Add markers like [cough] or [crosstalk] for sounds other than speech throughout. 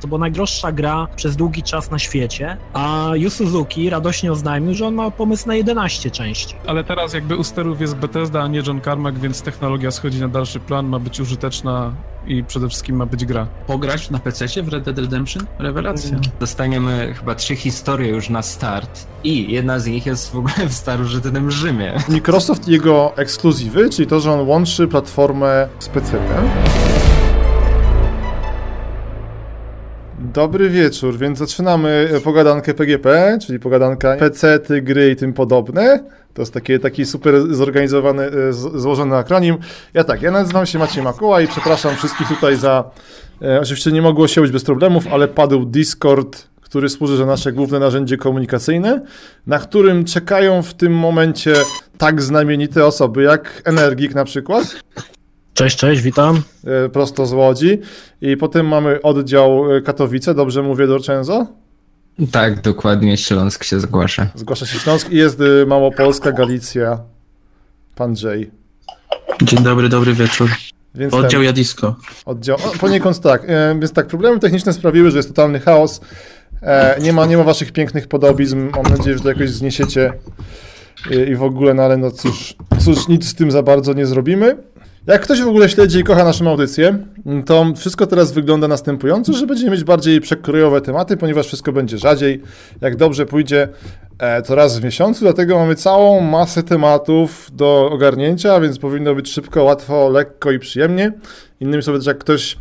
To była najdroższa gra przez długi czas na świecie, a Yu Suzuki radośnie oznajmił, że on ma pomysł na 11 części. Ale teraz jakby u sterów jest Bethesda, a nie John Carmack, więc technologia schodzi na dalszy plan, ma być użyteczna i przede wszystkim ma być gra. Pograć na PC w Red Dead Redemption? Rewelacja. Mm. Dostaniemy chyba trzy historie już na start i jedna z nich jest w ogóle w starożytnym Rzymie. Microsoft i jego ekskluzywy, czyli to, że on łączy platformę z PC. Dobry wieczór, więc zaczynamy pogadankę PGP, czyli pogadanka PC, gry i tym podobne. To jest taki, taki super zorganizowany, e, złożony akronim. Ja tak, ja nazywam się Maciej Makuła i przepraszam wszystkich tutaj za... E, oczywiście nie mogło się być bez problemów, ale padł Discord, który służy za nasze główne narzędzie komunikacyjne, na którym czekają w tym momencie tak znamienite osoby jak Energik na przykład. Cześć, cześć, witam. E, prosto z Łodzi. I potem mamy oddział e, Katowice, dobrze mówię, Dorczenzo? Tak, dokładnie, Śląsk się zgłasza. Zgłasza się Śląsk i jest y, Małopolska, Galicja, pan Jay. Dzień dobry, dobry wieczór. Więc oddział ten, Jadisko. Oddział, o, poniekąd tak. E, więc tak, problemy techniczne sprawiły, że jest totalny chaos. E, nie, ma, nie ma waszych pięknych podobizm. Mam nadzieję, że to jakoś zniesiecie i, i w ogóle, no ale no cóż, cóż, nic z tym za bardzo nie zrobimy. Jak ktoś w ogóle śledzi i kocha naszą audycję, to wszystko teraz wygląda następująco, że będziemy mieć bardziej przekrojowe tematy, ponieważ wszystko będzie rzadziej. Jak dobrze pójdzie, e, to raz w miesiącu, dlatego mamy całą masę tematów do ogarnięcia, więc powinno być szybko, łatwo, lekko i przyjemnie. Innymi słowy, jak ktoś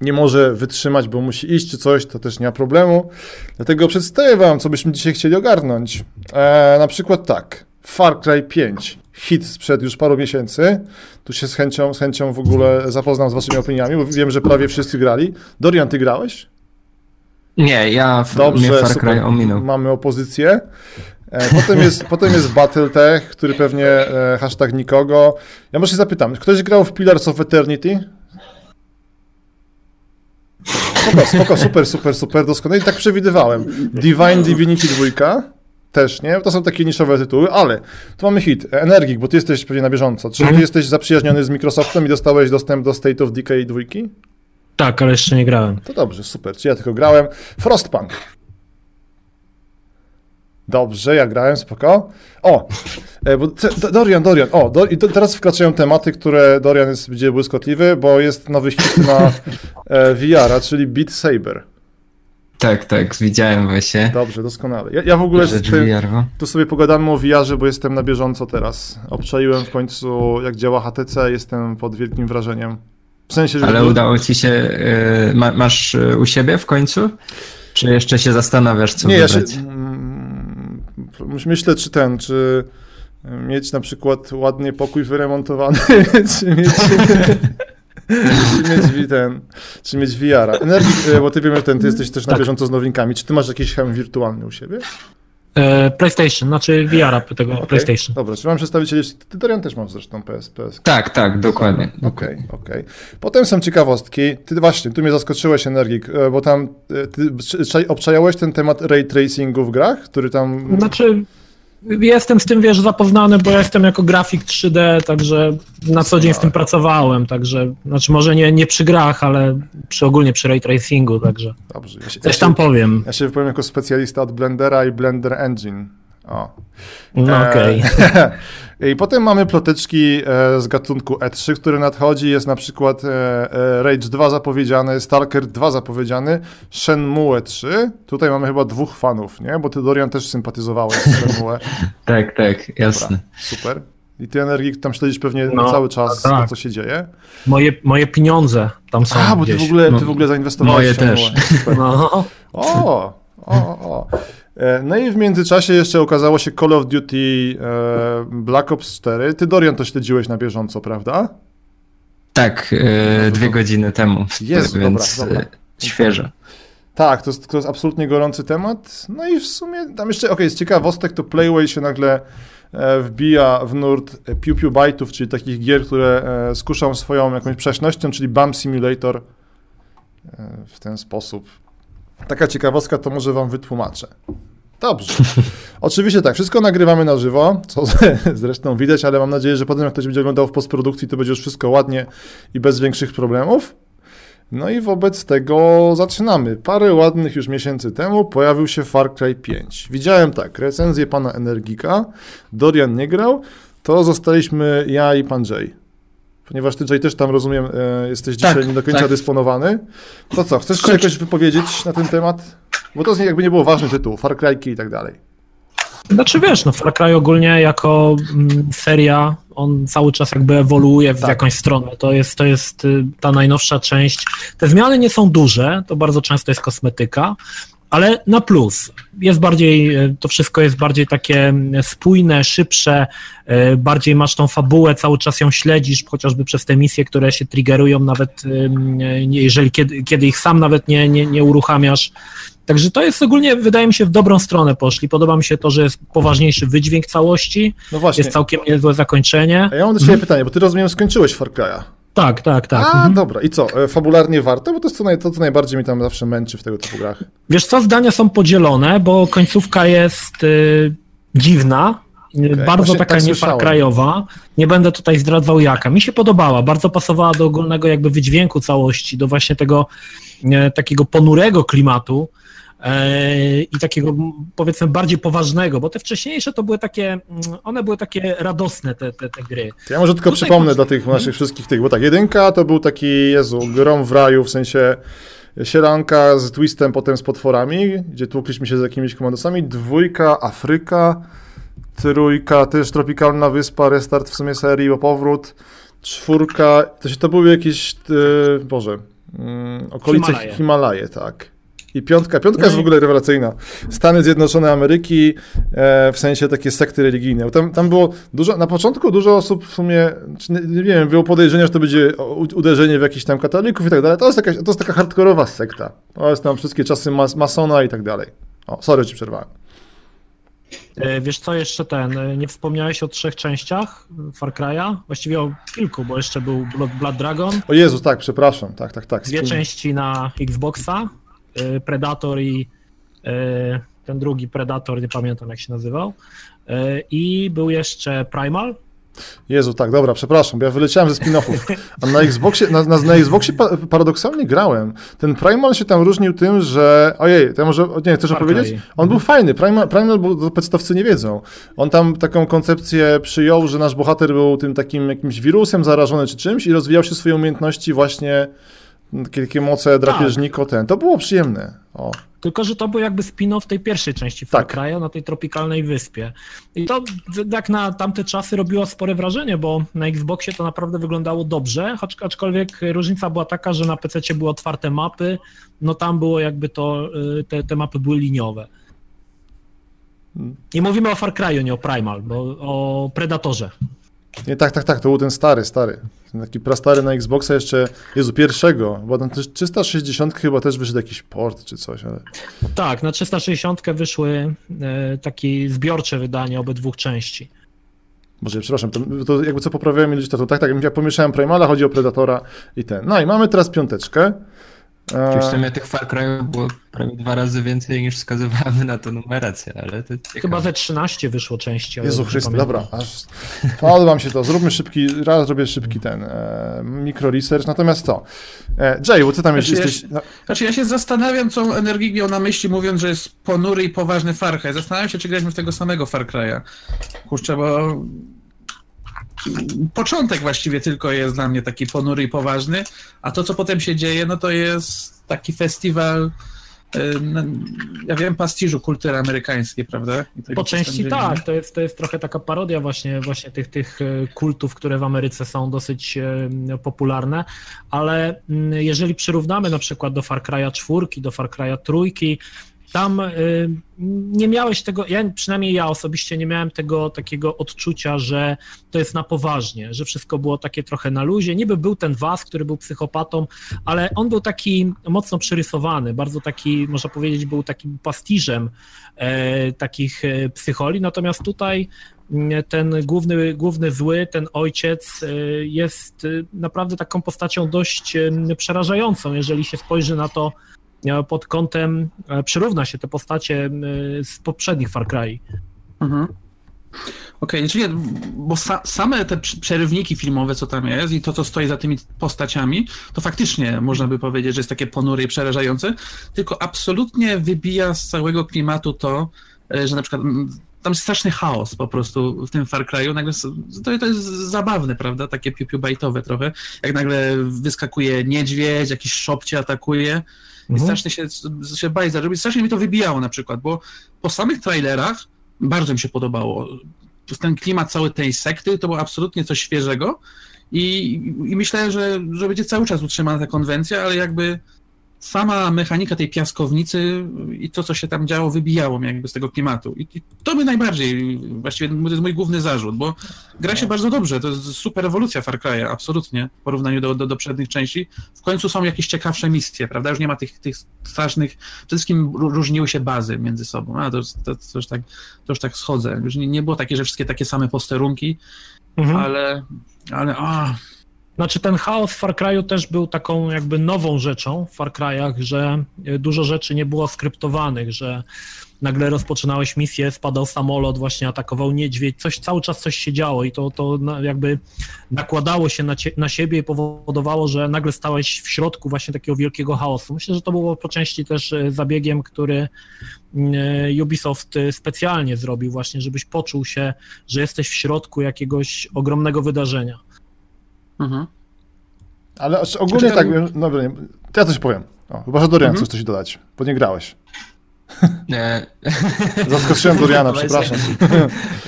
nie może wytrzymać, bo musi iść czy coś, to też nie ma problemu. Dlatego przedstawię wam, co byśmy dzisiaj chcieli ogarnąć. E, na przykład tak, Far Cry 5 hit sprzed już paru miesięcy. Tu się z chęcią, z chęcią w ogóle zapoznam z waszymi opiniami, bo wiem, że prawie wszyscy grali. Dorian, ty grałeś? Nie, ja w, Dobrze, Far Cry ominął. Mamy opozycję. E, potem jest, [laughs] potem jest Battletech, który pewnie e, hashtag nikogo. Ja może się zapytam, ktoś grał w Pillars of Eternity? Spoko, spoko, super, super, super, doskonale. I tak przewidywałem. Divine Divinity 2 też, nie? To są takie niszowe tytuły, ale tu mamy hit, Energik, bo ty jesteś pewnie na bieżąco. Czy ty mhm. jesteś zaprzyjaźniony z Microsoftem i dostałeś dostęp do State of Decay 2? Tak, ale jeszcze nie grałem. To dobrze, super. Czy ja tylko grałem. Frostpunk. Dobrze, ja grałem, spoko. O, e, bo Dorian, Dorian, o, do, i teraz wkraczają tematy, które Dorian jest będzie błyskotliwy, bo jest nowy hit na e, VR-a, czyli Beat Saber. Tak, tak, widziałem właśnie. Dobrze, doskonale. Ja, ja w ogóle tu sobie pogadamy o VR-ze, bo jestem na bieżąco teraz. Obczaiłem w końcu, jak działa HTC, jestem pod wielkim wrażeniem. W sensie, że... Ale udało ci się, yy, ma, masz y, u siebie w końcu? Czy jeszcze się zastanawiasz, co Nie, wybrać? Ja się, mm, myślę, czy ten, czy mieć na przykład ładnie pokój wyremontowany, [laughs] czy mieć... czy mieć ten, czy mieć VR-a. Energii, e, bo ty wiem, że ten, ty jesteś też na tak. bieżąco z nowinkami. Czy ty masz jakiś hełm wirtualny u siebie? E, PlayStation, znaczy VR-a tego okay. PlayStation. Dobra, czy mam przedstawicieli, ty Dorian też mam zresztą PS, PS. Tak, tak, dokładnie. Okej, okay, okej. Okay. Potem są ciekawostki. Ty właśnie, tu mnie zaskoczyłeś Energik, e, bo tam ty obczajałeś ten temat ray tracingu w grach, który tam... Znaczy jestem z tym, wiesz, zapoznany, bo ja jestem jako grafik 3D, także na co dzień z tym pracowałem, także, znaczy może nie, nie przy grach, ale przy, ogólnie przy ray tracingu, także Dobrze. Ja się, coś tam powiem. Ja się wypowiem jako specjalista od Blendera i Blender Engine. O. No, Okej. Okay. [laughs] I potem mamy ploteczki e, z gatunku E3, który nadchodzi. Jest na przykład e, e, Rage 2 zapowiedziany, Stalker 2 zapowiedziany, Shenmue 3. Tutaj mamy chyba dwóch fanów, nie? Bo ty, Dorian, też sympatyzowałeś z Shenmue. [laughs] tak, tak, jasne. Dobra, super. I ty energii tam śledzisz pewnie no, czas czas tak. to, co się dzieje. Moje, moje pieniądze tam są. A, bo ty w ogóle, ty w ogóle zainwestowałeś Moje w też. [laughs] No. O, o, o. E, no i w międzyczasie jeszcze okazało się Call of Duty e, Black Ops 4. Ty, Dorian, to śledziłeś na bieżąco, prawda? Tak, e, dwie godziny temu. Jest, więc dobra, dobra. świeżo. Tak, to jest, to jest absolutnie gorący temat. No i w sumie tam jeszcze, okej, okay, jest ciekawostek, to Playway się nagle wbija w nurt Piu Piu Byte'ów, czyli takich gier, które skuszą swoją jakąś przesznością, czyli Bump Simulator w ten sposób. Taka ciekawostka, to może wam wytłumaczę. Dobrze. [laughs] Oczywiście tak, wszystko nagrywamy na żywo, co [laughs] zresztą widać, ale mam nadzieję, że potem jak ktoś będzie oglądał w postprodukcji, to będzie już wszystko ładnie i bez większych problemów. No i wobec tego zaczynamy. Parę ładnych już miesięcy temu pojawił się Far Cry 5. Widziałem tak, recenzję pana Energika, Dorian nie grał, to zostaliśmy ja i pan Jay. Ponieważ ty Jay też tam, rozumiem, e, jesteś dzisiaj tak, nie do końca tak. dysponowany. To co, chcesz się jakoś wypowiedzieć na ten temat? Bo to jakby nie było ważny tytuł, Far Cry i tak dalej. Znaczy wiesz, no Far Cry ogólnie jako mm, seria, on cały czas jakby ewoluuje w tak. jakąś stronę. To jest, to jest y, ta najnowsza część. Te zmiany nie są duże, to bardzo często jest kosmetyka, ale na plus. Jest bardziej, y, to wszystko jest bardziej takie spójne, szybsze, y, bardziej masz tą fabułę, cały czas ją śledzisz, chociażby przez te misje, które się triggerują, nawet jeżeli kiedy, kiedy ich sam nawet nie, nie, nie uruchamiasz. Także to jest ogólnie, wydaje mi się, w dobrą stronę poszli. Podoba mi się to, że jest poważniejszy wydźwięk całości. No właśnie. Jest całkiem niezłe zakończenie. A ja mam do ciebie mhm. pytanie, bo ty rozumiem, skończyłeś Far Cry'a. Tak, tak, tak. A, mhm. dobra. I co? E, fabularnie warto? Bo to jest to, to, co najbardziej mi tam zawsze męczy w tego typu grach. Wiesz co, zdania są podzielone, bo końcówka jest y, dziwna, okay. bardzo Właśnie taka tak niefarkrajowa. Nie będę tutaj zdradzał jaka. Mi się podobała, bardzo pasowała do ogólnego jakby wydźwięku całości, do właśnie tego takiego ponurego klimatu. E, i takiego powiedzmy bardziej poważnego, bo te wcześniejsze to były takie, one były takie radosne te, te, te gry. Ja może tylko Tutaj przypomnę dla tych naszych wszystkich tych, bo tak, jedynka to był taki, Jezu, grom w raju, w sensie sieranka z twistem, potem z potworami, gdzie tłukliśmy się z jakimiś komandosami, dwójka, Afryka, trójka, też tropikalna wyspa, restart w sumie serii, o powrót, czwórka, to się to były jakieś, yy, Boże, yy, okolice Himalaje. Himalaje, tak. I piątka, piątka no jest w ogóle rewelacyjna. Stany Zjednoczone Ameryki, e, w sensie takie sekty religijne. Tam, tam było dużo, na początku dużo osób w sumie, nie, nie, wiem, było podejrzenia, że to będzie uderzenie w jakichś tam katolików i tak dalej. To jest, taka, to jest taka hardkorowa sekta. To jest tam wszystkie czasy mas, masona i tak dalej. O, sorry, ci przerwałem. E, wiesz co, jeszcze ten, e, nie wspomniałeś o trzech częściach Far Cry'a? Właściwie o kilku, bo jeszcze był Blood Dragon. O Jezu, tak, przepraszam, tak, tak, tak. Dwie części na Xboxa, Predator i y, ten drugi Predator, nie pamiętam jak się nazywał. Y, I był jeszcze Primal. Jezu, tak, dobra, przepraszam, bo ja wyleciałem ze spin-offów. A na Xboxie, na, na, na Xboxie paradoksalnie grałem. Ten Primal się tam różnił tym, że. Ojej, to ja może. Nie, chcesz opowiedzieć? On był fajny. Primal, Primal bo podstawcy nie wiedzą. On tam taką koncepcję przyjął, że nasz bohater był tym takim jakimś wirusem zarażony czy czymś i rozwijał się swoje umiejętności właśnie takie, moce drapieżniko, tak. ten. To było przyjemne. O. Tylko, że to był jakby spin-off tej pierwszej części Far tak. Cry'a na tej tropikalnej wyspie. I to jak na tamte czasy robiło spore wrażenie, bo na Xboxie to naprawdę wyglądało dobrze, aczkolwiek różnica była taka, że na PC były otwarte mapy, no tam było jakby to, y, te, te mapy były liniowe. Nie mówimy o Far Cry'u, nie o Primal, bo o Predatorze. Nie, tak, tak, tak, to był ten stary, stary. Ten taki prastary na Xboxa jeszcze, Jezu, pierwszego, bo tam 360 chyba też wyszedł jakiś port czy coś, ale... Tak, na 360 wyszły e, takie zbiorcze wydania obydwu części. Może, przepraszam, to, to jakby co poprawiałem ilość, to, to tak, tak, jak pomieszałem Primala, chodzi o Predatora i ten. No i mamy teraz piąteczkę. Czyli w sumie tych Far Cry było prawie dwa razy więcej niż wskazywały na to numerację, ale to Chyba ze 13 wyszło części. Jezu Chryste, dobra, aż podoba mi się to. Zróbmy szybki, raz zrobię szybki ten e, mikro research, natomiast to. E, Jay, bo ty tam znaczy, jesteś... Ja, znaczy ja się zastanawiam, co Energii miał na myśli, mówiąc, że jest ponury i poważny Far Cry. Zastanawiam się, czy graliśmy w tego samego Far Cry'a. Kurczę, bo początek właściwie tylko jest dla mnie taki ponury i poważny, a to, co potem się dzieje, no to jest taki festiwal ja wiem, pastiżu kultury amerykańskiej, prawda? Po części tak, to jest, to jest trochę taka parodia właśnie, właśnie tych, tych e, kultów, które w Ameryce są dosyć e, popularne, ale mm, jeżeli przyrównamy na przykład do Far Cry'a 4, do Far Cry'a 3, tam y, nie miałeś tego, ja przynajmniej ja osobiście nie miałem tego takiego odczucia, że to jest na poważnie, że wszystko było takie trochę na luzie. Niby był ten Was, który był psychopatą, ale on był taki mocno przerysowany, bardzo taki, można powiedzieć, był takim pastiżem e, takich e, psycholi, natomiast tutaj ten główny, główny zły, ten ojciec e, jest naprawdę taką postacią dość przerażającą, jeżeli się spojrzy na to, pod kątem, e, przyrówna się te postacie z poprzednich Far Cry. Mhm. Okej, okay, czyli bo sa, same te przerywniki filmowe, co tam jest i to, co stoi za tymi postaciami, to faktycznie można by powiedzieć, że jest takie ponury i przerażające, tylko absolutnie wybija z całego klimatu to, e, że na przykład tam jest straszny chaos po prostu w tym Far Cry'u. Nagle to, to jest zabawne, prawda? Takie piu bajtowe trochę. Jak nagle wyskakuje niedźwiedź, jakiś szop cię atakuje. Mhm. I strasznie się, się bajza robi. Strasznie mi to wybijało na przykład, bo po samych trailerach bardzo mi się podobało. Ten klimat całej tej sekty to było absolutnie coś świeżego i, i myślę, że, że będzie cały czas utrzymana ta konwencja, ale jakby sama mechanika tej piaskownicy i to, co się tam działo, wybijało mnie jakby z tego klimatu. I, to by najbardziej, właściwie to jest mój główny zarzut, bo gra się bardzo dobrze, to jest super ewolucja Far Cry'a, absolutnie, w porównaniu do, do, do przednich części. W końcu są jakieś ciekawsze misje, prawda? Już nie ma tych, tych strasznych, przede wszystkim różniły się bazy między sobą, a to, to, to, już, tak, to już tak schodzę. Już nie, nie było takie, że wszystkie takie same posterunki, mhm. ale, ale a, znaczy ten chaos w Far Cry'u też był taką jakby nową rzeczą w Far Cry'ach, że e, dużo rzeczy nie było skryptowanych, że nagle rozpoczynałeś misję, spadał samolot, właśnie atakował niedźwiedź, coś, cały czas coś się działo i to, to jakby nakładało się na, na siebie i powodowało, że nagle stałeś w środku właśnie takiego wielkiego chaosu. Myślę, że to było po części też e, zabiegiem, który mm, e, Ubisoft specjalnie zrobił właśnie, żebyś poczuł się, że jesteś w środku jakiegoś ogromnego wydarzenia. Mhm. Ale ogólnie tak, no dobra, to ja coś powiem. O, chyba, że Dorian mhm. coś dodać, bo nie grałeś. Nie. [laughs] Zaskoczyłem Doriana, przepraszam.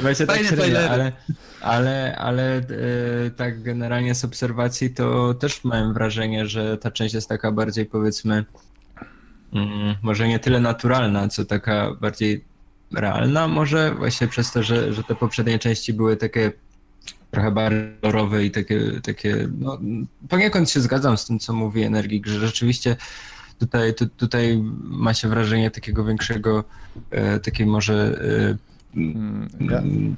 Właśnie [laughs] tak średnio, ale, ale, ale e, tak generalnie z obserwacji to też miałem wrażenie, że ta część jest taka bardziej powiedzmy mm, może nie tyle naturalna, co taka bardziej realna, może właśnie przez to, że, że te poprzednie części były takie trochę barrowe i takie, takie no, poniekąd się zgadzam z tym, co mówi Energik, że rzeczywiście tutaj, tu, tutaj ma się wrażenie takiego większego, e, takiej może e, mm,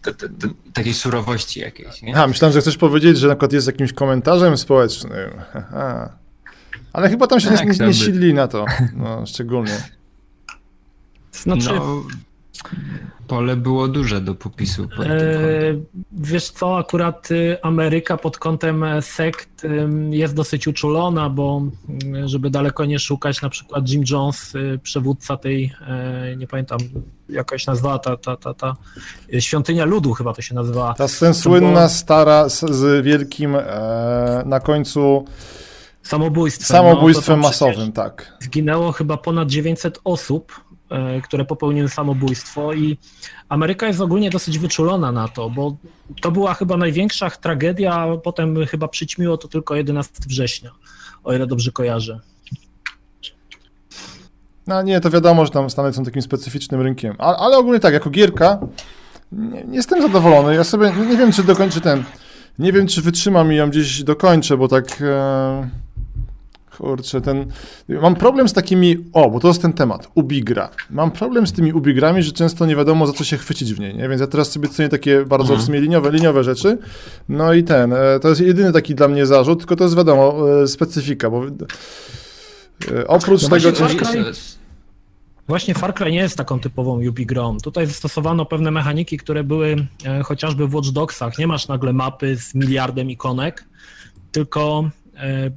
takiej surowości jakiejś. Nie? A, myślałem, że chcesz powiedzieć, że na przykład jest jakimś komentarzem społecznym. Ale chyba tam się tak, nie, nie, nie sidli na to, no, szczególnie. Znaczy, no, Pole było duże do popisu. Eee, wiesz co, akurat y, Ameryka pod kątem e, sekt jest dosyć uczulona, bo mm, żeby daleko nie szukać, na przykład Jim Jones, y, przywódca tej, e, nie pamiętam jakaś nazwała, ta, ta, ta, ta y, Świątynia Ludu chyba to się nazywała. Ta ten słynna, było... stara z, z wielkim e, na końcu samobójstwem. Samobójstwem no, masowym, tak. Zginęło chyba ponad 900 osób które popełniły samobójstwo i Ameryka jest ogólnie dosyć wyczulona na to, bo to była chyba największa tragedia, a potem chyba przyćmiło to tylko 11 września, o ile dobrze kojarzę. No nie, to wiadomo, że tam Stany są takim specyficznym rynkiem, ale, ale ogólnie tak, jako gierka nie, nie, jestem zadowolony. Ja sobie nie wiem, czy dokończę ten, nie wiem, czy wytrzymam i ją gdzieś dokończę, bo tak... E Kurczę, ten... Mam problem z takimi... O, bo to jest ten temat. Ubigra. Mam problem z tymi ubigrami, że często nie wiadomo, za co się chwycić w niej, nie? Więc ja teraz sobie cenię takie bardzo mhm. w sumie liniowe, liniowe rzeczy. No i ten, e, to jest jedyny taki dla mnie zarzut, tylko to jest wiadomo, e, specyfika, bo e, oprócz no tego... Far Cry, właśnie Far Cry nie jest taką typową ubigrą. Tutaj zastosowano pewne mechaniki, które były chociażby w Watch Dogsach. Nie masz nagle mapy z miliardem ikonek, tylko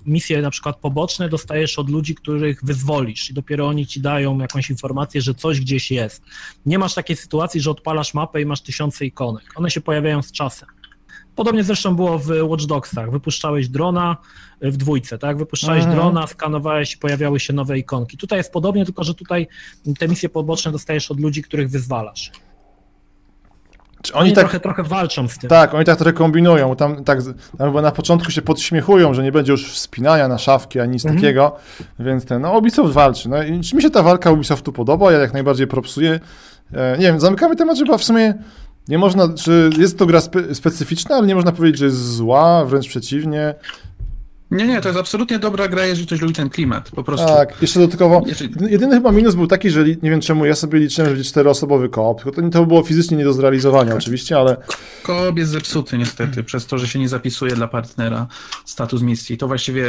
misje na przykład poboczne dostajesz od ludzi, których wyzwolisz i dopiero oni ci dają jakąś informację, że coś gdzieś jest. Nie masz takiej sytuacji, że odpalasz mapę i masz tysiące ikonek. One się pojawiają z czasem. Podobnie zresztą było w Watch Dogsach. Wypuszczałeś drona w dwójce, tak? Wypuszczałeś mhm. drona, skanowałeś i pojawiały się nowe ikonki. Tutaj jest podobnie, tylko że tutaj te misje poboczne dostajesz od ludzi, których wyzwalasz. Czy oni, oni tak, trochę, trochę walczą z tym. Tak, oni tak trochę kombinują. Tam, tak, tam chyba na początku się podśmiechują, że nie będzie już wspinania na szafki ani nic mhm. takiego, więc ten, no Ubisoft walczy. No i czy mi się ta walka Ubisoftu podoba, ja jak najbardziej propsuję. E, nie wiem, zamykamy temat, że chyba w sumie nie można, czy jest to gra spe, specyficzna, ale nie można powiedzieć, że jest zła, wręcz przeciwnie. Nie, nie, to jest absolutnie dobra gra, jeżeli ktoś lubi ten klimat, po prostu. Tak, jeszcze dodatkowo, jeżeli... jedyny chyba minus był taki, że nie wiem czemu, ja sobie liczyłem, że będzie czteroosobowy koop, to, to było fizycznie nie do zrealizowania oczywiście, ale... Koop jest zepsuty niestety, przez to, że się nie zapisuje dla partnera status misji. To właściwie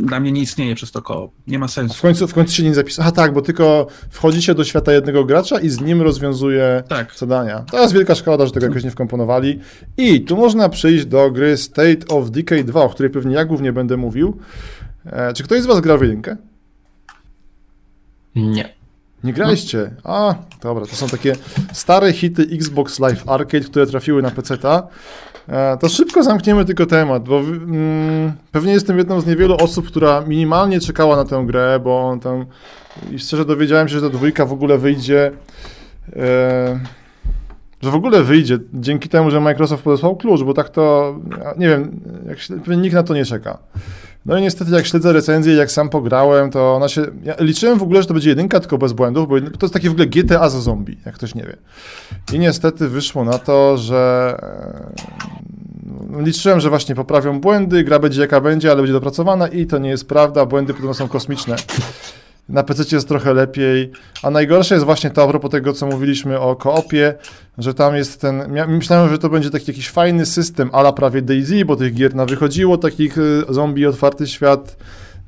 dla mnie nie istnieje przez to koło. Nie ma sensu. W końcu, w końcu się nie zapisał. A tak, bo tylko wchodzicie do świata jednego gracza i z nim rozwiązuje tak. zadania. To jest wielka szkoda, że tego jakoś nie wkomponowali. I tu można przyjść do gry State of Decay 2, o której pewnie ja głównie będę mówił. E, czy ktoś z was grał w jedynkę? Nie. Nie graliście? A, dobra, to są takie stare hity Xbox Live Arcade, które trafiły na PC-ta. E, to szybko zamkniemy tylko temat, bo mm, pewnie jestem jedną z niewielu osób, która minimalnie czekała na tę grę, bo on tam i szczerze dowiedziałem się, że ta dwójka w ogóle wyjdzie. E, że w ogóle wyjdzie dzięki temu, że Microsoft podesłał klucz, bo tak to nie wiem, jak pewnie nikt na to nie czeka. No i niestety jak śledzę recenzję, jak sam pograłem, to ona się... Ja liczyłem w ogóle, że to będzie jedynka, tylko bez błędów, bo to jest takie w ogóle GTA za zombie, jak ktoś nie wie. I niestety wyszło na to, że... E, liczyłem, że właśnie poprawią błędy, gra będzie jaka będzie, ale będzie dopracowana i to nie jest prawda, błędy potem są kosmiczne. Na PC jest trochę lepiej, a najgorsze jest właśnie to, a propos tego, co mówiliśmy o koopie, że tam jest ten, myślałem, że to będzie taki jakiś fajny system, ala prawie Daisy, bo tych gier na wychodziło, takich y, zombie, otwarty świat,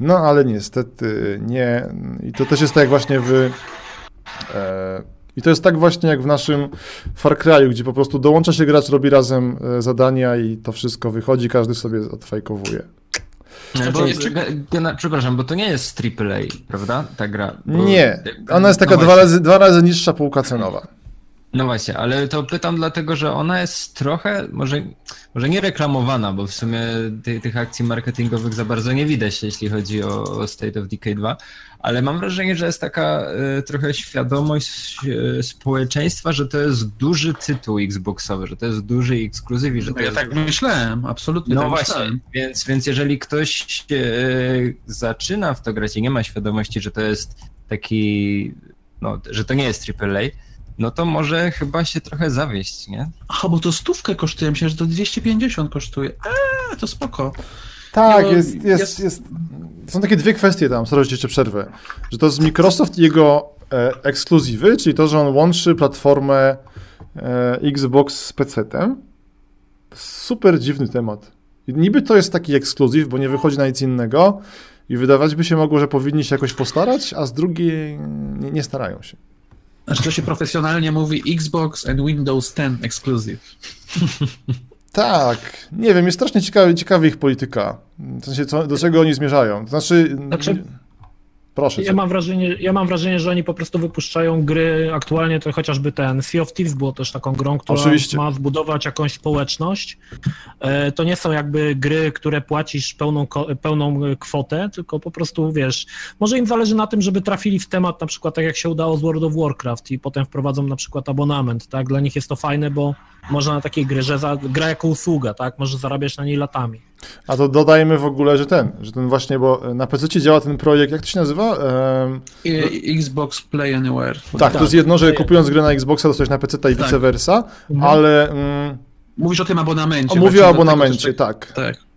no ale niestety nie. I to też jest tak właśnie w... E, I to jest tak właśnie jak w naszym Far Cry'u, gdzie po prostu dołącza się gracz, robi razem e, zadania i to wszystko wychodzi, każdy sobie odfajkowuje. Znaczy, bo, przepraszam, bo to nie jest AAA, prawda? Ta gra. Bo, nie, ona jest taka no dwa, razy, dwa razy niższa półka cenowa. No właśnie, ale to pytam dlatego, że ona jest trochę, może, może nie reklamowana, bo w sumie ty, tych akcji marketingowych za bardzo nie widać, jeśli chodzi o State of Decay 2, ale mam wrażenie, że jest taka y, trochę świadomość y, społeczeństwa, że to jest duży tytuł Xboxowy, że to jest duży ekskluzyw. Że no to ja jest... tak myślałem, absolutnie No tak właśnie, myślałem. Więc, więc jeżeli ktoś y, zaczyna w to grać i nie ma świadomości, że to jest taki, no, że to nie jest AAA, no to może chyba się trochę zawieść, nie? Aha, bo to stówkę kosztuje, myślę, że to 250 kosztuje. Eee, to spoko. Tak, jest, jest, jest, jest, Są takie dwie kwestie tam, sorry, jeszcze przerwę. Że to jest Microsoft i jego e, ekskluzywy, czyli to, że on łączy platformę e, Xbox z PC-tem. Super dziwny temat. I niby to jest taki ekskluzyw, bo nie wychodzi na nic innego i wydawać by się mogło, że powinni się jakoś postarać, a z drugiej nie, nie starają się. Znaczy to się profesjonalnie mówi Xbox and Windows 10 Exclusive. [laughs] Tak, nie wiem, jest strasznie ciekawy, ich polityka. W sensie, co, do czego oni zmierzają. To znaczy, znaczy proszę. Ja mam, wrażenie, ja mam wrażenie, że oni po prostu wypuszczają gry, aktualnie to chociażby ten Sea of Thieves było też taką grą, która Oczywiście. ma zbudować jakąś społeczność. E, to nie są jakby gry, które płacisz pełną, pełną kwotę, tylko po prostu, wiesz, może im zależy na tym, żeby trafili w temat, na przykład tak jak się udało z World of Warcraft i potem wprowadzą na przykład abonament, tak? Dla nich jest to fajne, bo można na takiej gry, że za, gra jako usługa, tak? Może zarabiać na niej latami. A to dodajmy w ogóle, że ten, że ten właśnie, bo na PC działa ten projekt, jak to się nazywa? Um, Xbox Play Anywhere. Tak, tak, to jest jedno, że kupując grę na Xboxa dostajesz na PC i tak. vice versa, mhm. ale... Um, Mówisz o tym abonamencie. O, mówię o abonamencie, tak. tak.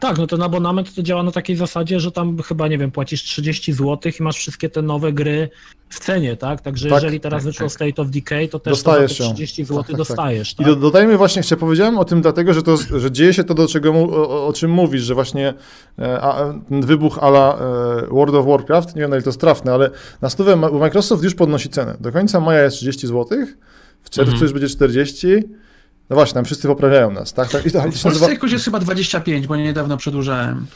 Tak, no ten abonament to działa na takiej zasadzie, że tam chyba, nie wiem, płacisz 30 zł i masz wszystkie te nowe gry w cenie, tak? Także tak, jeżeli teraz tak, wyszło tak. State of Decay, to też dostajesz to 30 zł tak, tak, tak, dostajesz. I do, dodajmy właśnie, jeszcze powiedziałem o tym dlatego, że, to, że dzieje się to, do czego, o, o czym mówisz, że właśnie e, a, wybuch ala e, World of Warcraft, nie wiem na ile to jest trafne, ale na stówę Microsoft już podnosi cenę. Do końca maja jest 30 zł, w czerwcu mhm. już będzie 40 no właśnie, tam wszyscy poprawiają nas, tak? tak I to, w Polsce jakoś jest chyba 25, bo niedawno przedłużałem,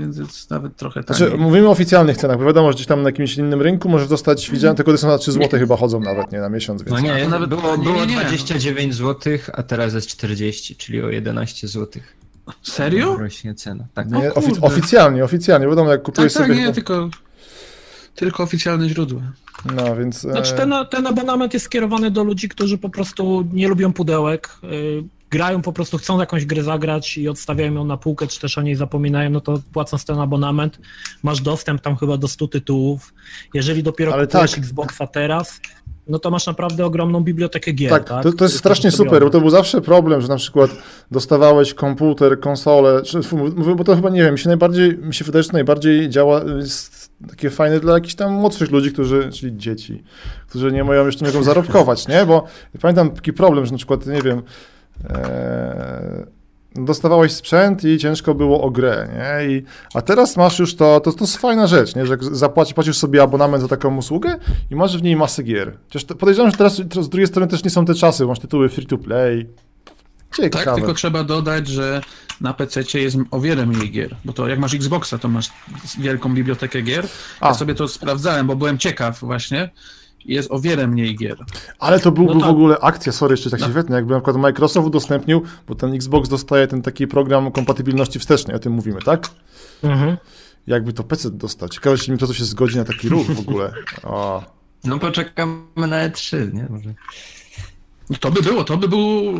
więc jest nawet trochę taniej. Znaczy, mówimy o oficjalnych cenach, bo wiadomo, że gdzieś tam na jakimś innym rynku możesz dostać, widziałem, tylko to są na 3 zł chyba chodzą nawet, nie, na miesiąc, więc... No nie, nawet było, było nie, nie, 29 zł, a teraz jest 40, czyli o 11 zł. Serio? Rośnie cena, tak. Nie, ofic oficjalnie, oficjalnie, wiadomo, jak kupujesz tak, tak, sobie... nie, tylko... Tylko oficjalne źródła. No, więc... Znaczy ten, ten abonament jest skierowany do ludzi, którzy po prostu nie lubią pudełek, yy, grają po prostu, chcą jakąś grę zagrać i odstawiają ją na półkę, czy też o niej zapominają, no to płacąc ten abonament, masz dostęp tam chyba do 100 tytułów. Jeżeli dopiero Ale kupujesz tak. Xboxa teraz, no to masz naprawdę ogromną bibliotekę gier. Tak, tak? To, to jest strasznie super, bo to był zawsze problem, że na przykład dostawałeś komputer, konsolę, czy, bo to chyba nie wiem, mi się najbardziej, mi się wydaje, że najbardziej działa, jest takie fajne dla jakichś tam młodszych ludzi, którzy, czyli dzieci, którzy nie mają jeszcze niego zarobkować, nie? Bo pamiętam taki problem, że na przykład, nie wiem, e, dostawałeś sprzęt i ciężko było o grę, nie? I, a teraz masz już to, to, to jest fajna rzecz, nie? Że zapłacisz, płacisz sobie abonament za taką usługę i masz w niej masę gier. Chociaż to, podejrzewam, że teraz, z drugiej strony też nie są te czasy, masz tytuły free to play. Ciekawe. Tak, tylko trzeba dodać, że na PC jest o wiele mniej gier, bo to jak masz Xboxa, to masz wielką bibliotekę gier. A. Ja sobie to sprawdzałem, bo byłem ciekaw właśnie jest o wiele mniej gier. Ale to byłby no w ogóle akcja, sorry, jeszcze tak no. się wytnę, jakby na przykład Microsoft udostępnił, bo ten Xbox dostaje ten taki program kompatybilności wstecznej, o tym mówimy, tak? Mhm. Jakby to PC dostał. Ciekawe, czy Microsoft się zgodzi na taki ruch w ogóle. O. No poczekamy na E3, nie? Może. To by było, to by był,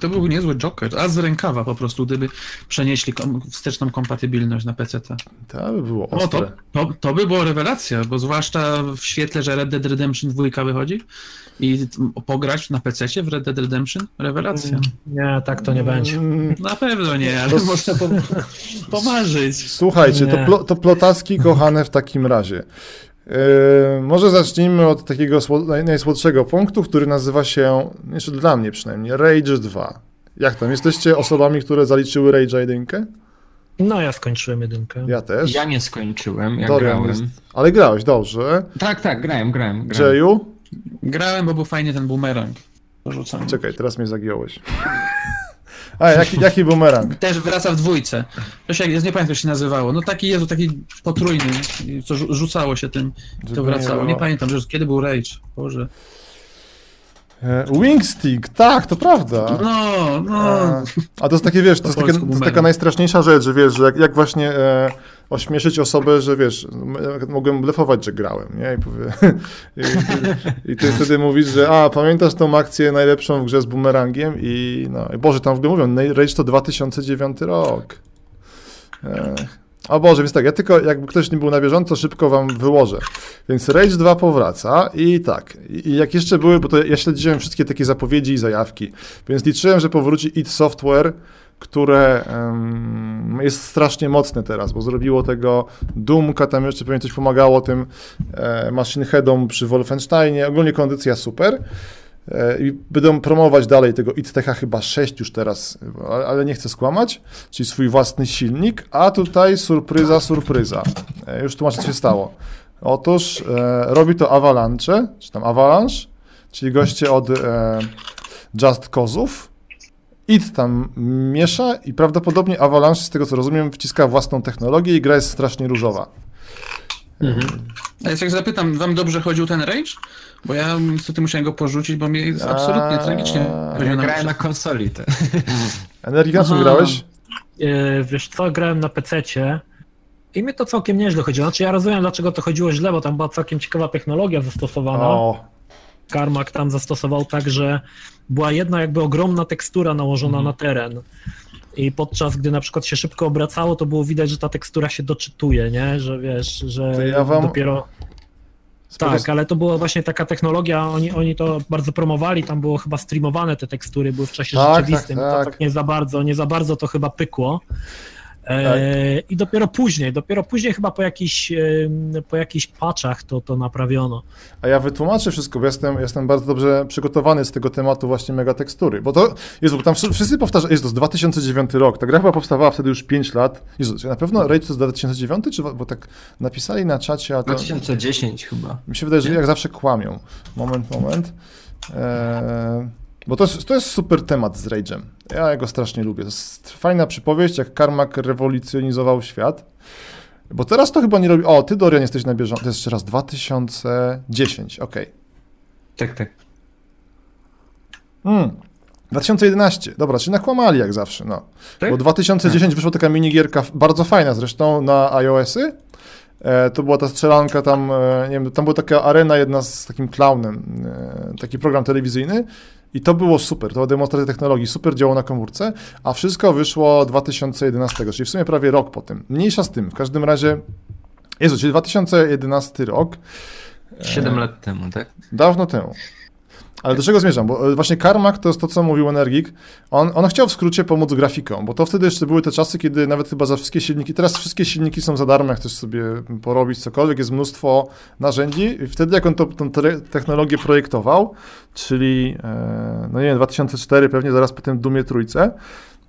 to był niezły Joker, a z rękawa po prostu, gdyby przenieśli wsteczną kompatybilność na PC. To by było ostre. No, to, to, to by było rewelacja, bo zwłaszcza w świetle, że Red Dead Redemption 2 wychodzi i pograć na PC w Red Dead Redemption, rewelacja. Mm, nie, tak to nie będzie. Mm. Na pewno nie, ale to... można pomarzyć. Słuchajcie, to, plo, to plotacki kochane w takim razie. Yy, może zacznijmy od takiego najsłodszego punktu, który nazywa się, jeszcze dla mnie przynajmniej, Rage 2. Jak tam? Jesteście osobami, które zaliczyły Rage 1? No, ja skończyłem jedynkę. Ja też. Ja nie skończyłem, ja Dorian grałem. Jest... Ale grałeś, dobrze. Tak, tak, grałem, grałem. grałem. Jayu? Grałem, bo był fajnie ten boomerang. Czekaj, teraz mnie zagiąłeś. A, jaki, jaki bumerang? Też wraca w dwójce. To się, nie pamiętam, jak się nazywało. No taki jest, taki potrójny, co rzucało się tym, to wracało. Nie pamiętam, że kiedy był Rage. Boże. E, Wingstick, tak, to prawda. No, no. A, a to jest takie, wiesz, to, jest, takie, to jest, taka najstraszniejsza rzecz, że wiesz, że jak, jak właśnie e, ośmieszyć osobę, że wiesz, mogłem blefować, że grałem, nie? I, powie, [laughs] i, i, ty wtedy mówisz, że a, pamiętasz tą akcję najlepszą w grze z bumerangiem i no, i Boże, tam w ogóle mówią, Rage to 2009 rok. Ech. O Boże, więc tak, ja tylko, jakby ktoś nie był na bieżąco, szybko wam wyłożę. Więc Rage 2 powraca i tak, i jak jeszcze były, bo to ja śledziłem wszystkie takie zapowiedzi i zajawki, więc liczyłem, że powróci id Software, które um, jest strasznie mocne teraz, bo zrobiło tego Doomka, tam jeszcze pewnie coś pomagało tym e, Machine Headom przy Wolfensteinie, ogólnie kondycja super. E, I będą promować dalej tego ITTH chyba 6 już teraz, ale nie chcę skłamać, czyli swój własny silnik, a tutaj surpryza, surpryza. E, już tłumaczę, co się stało. Otóż e, robi to Avalanche, czy tam Avalanche, czyli goście od e, Just Cause'ów. IT tam miesza i prawdopodobnie Avalanche, z tego co rozumiem, wciska własną technologię i gra jest strasznie różowa. Mhm. A jak zapytam, wam dobrze chodził ten Rage? Bo ja niestety musiałem go porzucić, bo mnie jest absolutnie tragicznie. Ja grałem na konsoli. Te. Energii, na czym grałeś? E, wiesz co, grałem na PC-cie i mnie to całkiem nieźle chodziło. Znaczy ja rozumiem, dlaczego to chodziło źle, bo tam była całkiem ciekawa technologia zastosowana. O. Karmak tam zastosował tak, że była jedna jakby ogromna tekstura nałożona mhm. na teren. I podczas gdy na przykład się szybko obracało, to było widać, że ta tekstura się doczytuje, nie? Że wiesz, że ja wam... dopiero. Tak, ale to była właśnie taka technologia, oni, oni to bardzo promowali, tam było chyba streamowane te tekstury, były w czasie tak, rzeczywistym, tak, tak. tak nie za bardzo, nie za bardzo to chyba pykło. E, I dopiero później, dopiero później chyba po jakichś, po jakichś patchach to, to naprawiono. A ja wytłumaczę wszystko, bo jestem, jestem bardzo dobrze przygotowany z tego tematu właśnie megatekstury, bo to, Jezu, bo tam wszyscy powtarzają, jest to z 2009 rok, ta gra chyba powstawała wtedy już 5 lat. Jezu, na pewno Rage to jest 2009, czy, bo tak napisali na czacie, a to... 2010 chyba. Mi się wydaje, że jak zawsze kłamią. Moment, moment. Eee... Bo to jest, to jest super temat z Rage'em. Ja go strasznie lubię. To jest fajna przypowieść, jak Karmak rewolucjonizował świat. Bo teraz to chyba nie robi. O, ty Dorian jesteś na bieżąco. To jest jeszcze raz 2010, okej. Okay. Tak, tak. Hmm. 2011, dobra, czyli nakłamali jak zawsze, no. Tak? Bo 2010 tak. wyszła taka minigierka, bardzo fajna zresztą, na iOSy. E, to była ta strzelanka tam, e, nie wiem, tam była taka arena jedna z takim clownem, e, taki program telewizyjny i to było super, to była demonstracja technologii, super działało na komórce, a wszystko wyszło 2011, czyli w sumie prawie rok po tym. Mniejsza z tym, w każdym razie, Jezu, czyli 2011 rok. 7 lat temu, tak? Dawno temu. Ale do czego zmierzam? Bo e, właśnie Carmack to jest to, co mówił Energik. On, on chciał w skrócie pomóc grafikom, bo to wtedy jeszcze były te czasy, kiedy nawet chyba za wszystkie silniki, teraz wszystkie silniki są za darmo, jak chcesz sobie porobić cokolwiek, jest mnóstwo narzędzi. I wtedy, jak on to, tą technologię projektował, czyli, e, no nie wiem, 2004, pewnie zaraz po tym Dumie Trójce,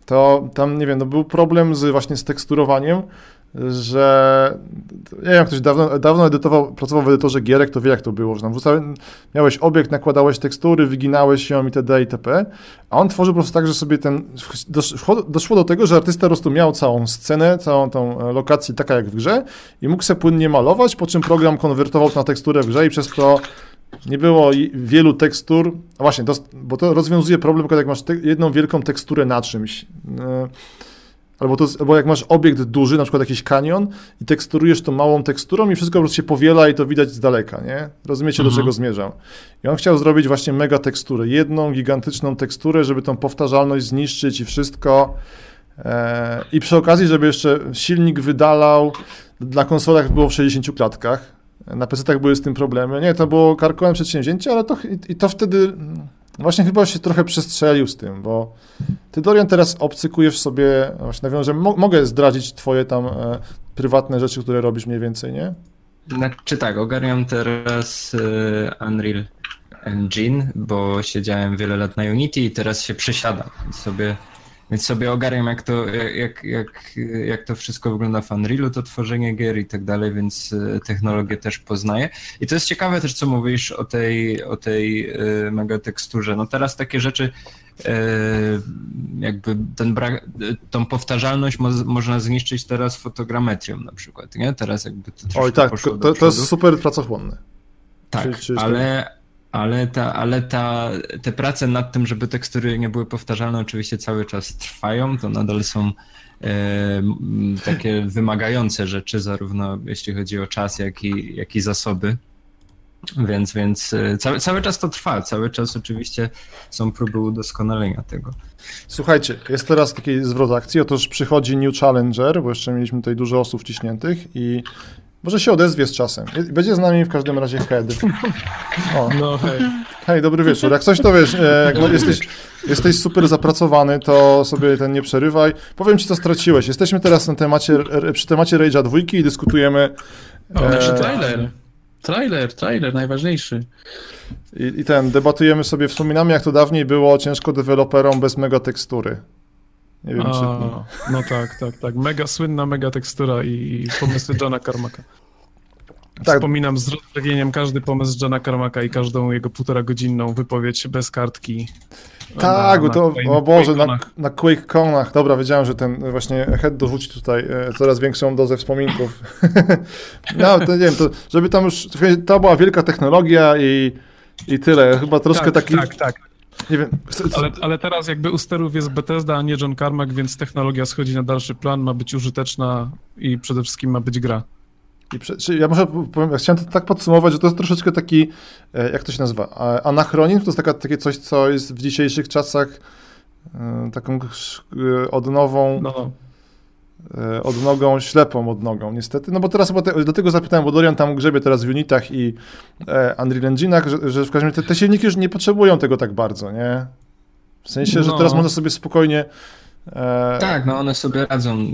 to tam, nie wiem, no był problem z, właśnie z teksturowaniem, że wiem, jak ktoś dawno, dawno edytował, pracował w edytorze gierek, to wie jak to było, że tam wrzucałem, miałeś obiekt, nakładałeś tekstury, wyginałeś ją itd. itp. A on tworzył po prostu tak, że sobie ten, doszło, do tego, że artysta po prostu miał całą scenę, całą tą e, lokację taka jak w grze i mógł sobie płynnie malować, po czym program konwertował to na teksturę w grze i przez to nie było wielu tekstur. A właśnie, to, bo to rozwiązuje problem, jak masz te, jedną wielką teksturę na czymś. E, albo, to, albo jak masz obiekt duży, na przykład jakiś kanion i teksturujesz to małą teksturą i wszystko po prostu się powiela i to widać z daleka, nie? Rozumiecie, mhm. do czego zmierzam. I on chciał zrobić właśnie mega teksturę, jedną gigantyczną teksturę, żeby tą powtarzalność zniszczyć i wszystko. E, I przy okazji, żeby jeszcze silnik wydalał, na konsolach było w 60 klatkach, na PC-tach były z tym problemy. Nie, to było karkołem przedsięwzięcie, ale to, i, i to wtedy właśnie chyba się trochę przestrzelił z tym, bo ty, Dorian, teraz obcykujesz sobie, właśnie nawiążę, mo mogę zdradzić twoje tam e, prywatne rzeczy, które robisz mniej więcej, nie? Znaczy tak, ogarniam teraz e, Unreal Engine, bo siedziałem wiele lat na Unity i teraz się przesiadam, sobie więc sobie ogarniam, jak to, jak, jak, jak to wszystko wygląda w Unrealu, to tworzenie gier i tak dalej, więc e, technologię też poznaję. I to jest ciekawe też, co mówisz o tej, o tej e, mega teksturze. No teraz takie rzeczy, e, jakby ten brak, tą powtarzalność mo można zniszczyć teraz fotogrametrią na przykład, nie? Teraz jakby to Oj tak, to, to jest super pracochłonne. Tak, czy, czy ale, ale, ta, ale ta, te prace nad tym, żeby tekstury nie były powtarzalne, oczywiście cały czas trwają. To nadal są e, takie wymagające rzeczy, zarówno jeśli chodzi o czas, jak i, jak i zasoby. Więc, więc e, cały, cały czas to trwa, cały czas oczywiście są próby udoskonalenia tego. Słuchajcie, jest teraz taki zwrot akcji, otóż przychodzi New Challenger, bo jeszcze mieliśmy tutaj dużo osób wciśniętych i może się odezwie z czasem. Będzie z nami w każdym razie Head. O. No hej. Hej, dobry wieczór. Jak coś to wiesz, e, jak jesteś, jesteś super zapracowany, to sobie ten nie przerywaj. Powiem ci, co straciłeś. Jesteśmy teraz na temacie, przy temacie Rage'a dwójki i dyskutujemy... O, e... trailer. Trailer, trailer, najważniejszy. I, I ten, debatujemy sobie, wspominamy jak to dawniej było ciężko deweloperom bez mega tekstury. Nie wiem, A, czy... No tak, tak, tak. Mega słynna mega tekstura i, i pomysły Johna Carmacka. Tak. Wspominam z rozdrawieniem każdy pomysł Johna Carmacka i każdą jego półtora godzinną wypowiedź bez kartki. Tak, na, to, na, o Boże, na, na QuakeConach. Dobra, wiedziałem, że ten właśnie Head dorzuci tutaj e, coraz większą dozę wspominków. [laughs] no, to nie wiem, to, żeby tam już, to była wielka technologia i, i tyle. Chyba troszkę tak, taki... Tak, tak. Nie wiem. Ale, ale teraz jakby u sterów jest Bethesda, a nie John Carmack, więc technologia schodzi na dalszy plan, ma być użyteczna i przede wszystkim ma być gra. I prze, ja może powiem, ja chciałem to tak podsumować, że to jest troszeczkę taki, e, jak to się nazywa, anachronizm, to jest taka, takie coś, co jest w dzisiejszych czasach e, taką e, odnową, no. No. E, odnogą, ślepą odnogą, niestety. No bo teraz chyba te, dlatego zapytałem, bo Dorian tam grzebie teraz w Unitach i e, Unreal Engine'ach, że, że, w każdym razie te, te, silniki już nie potrzebują tego tak bardzo, nie? W sensie, no. że teraz można sobie spokojnie e... Tak, no one sobie radzą. E,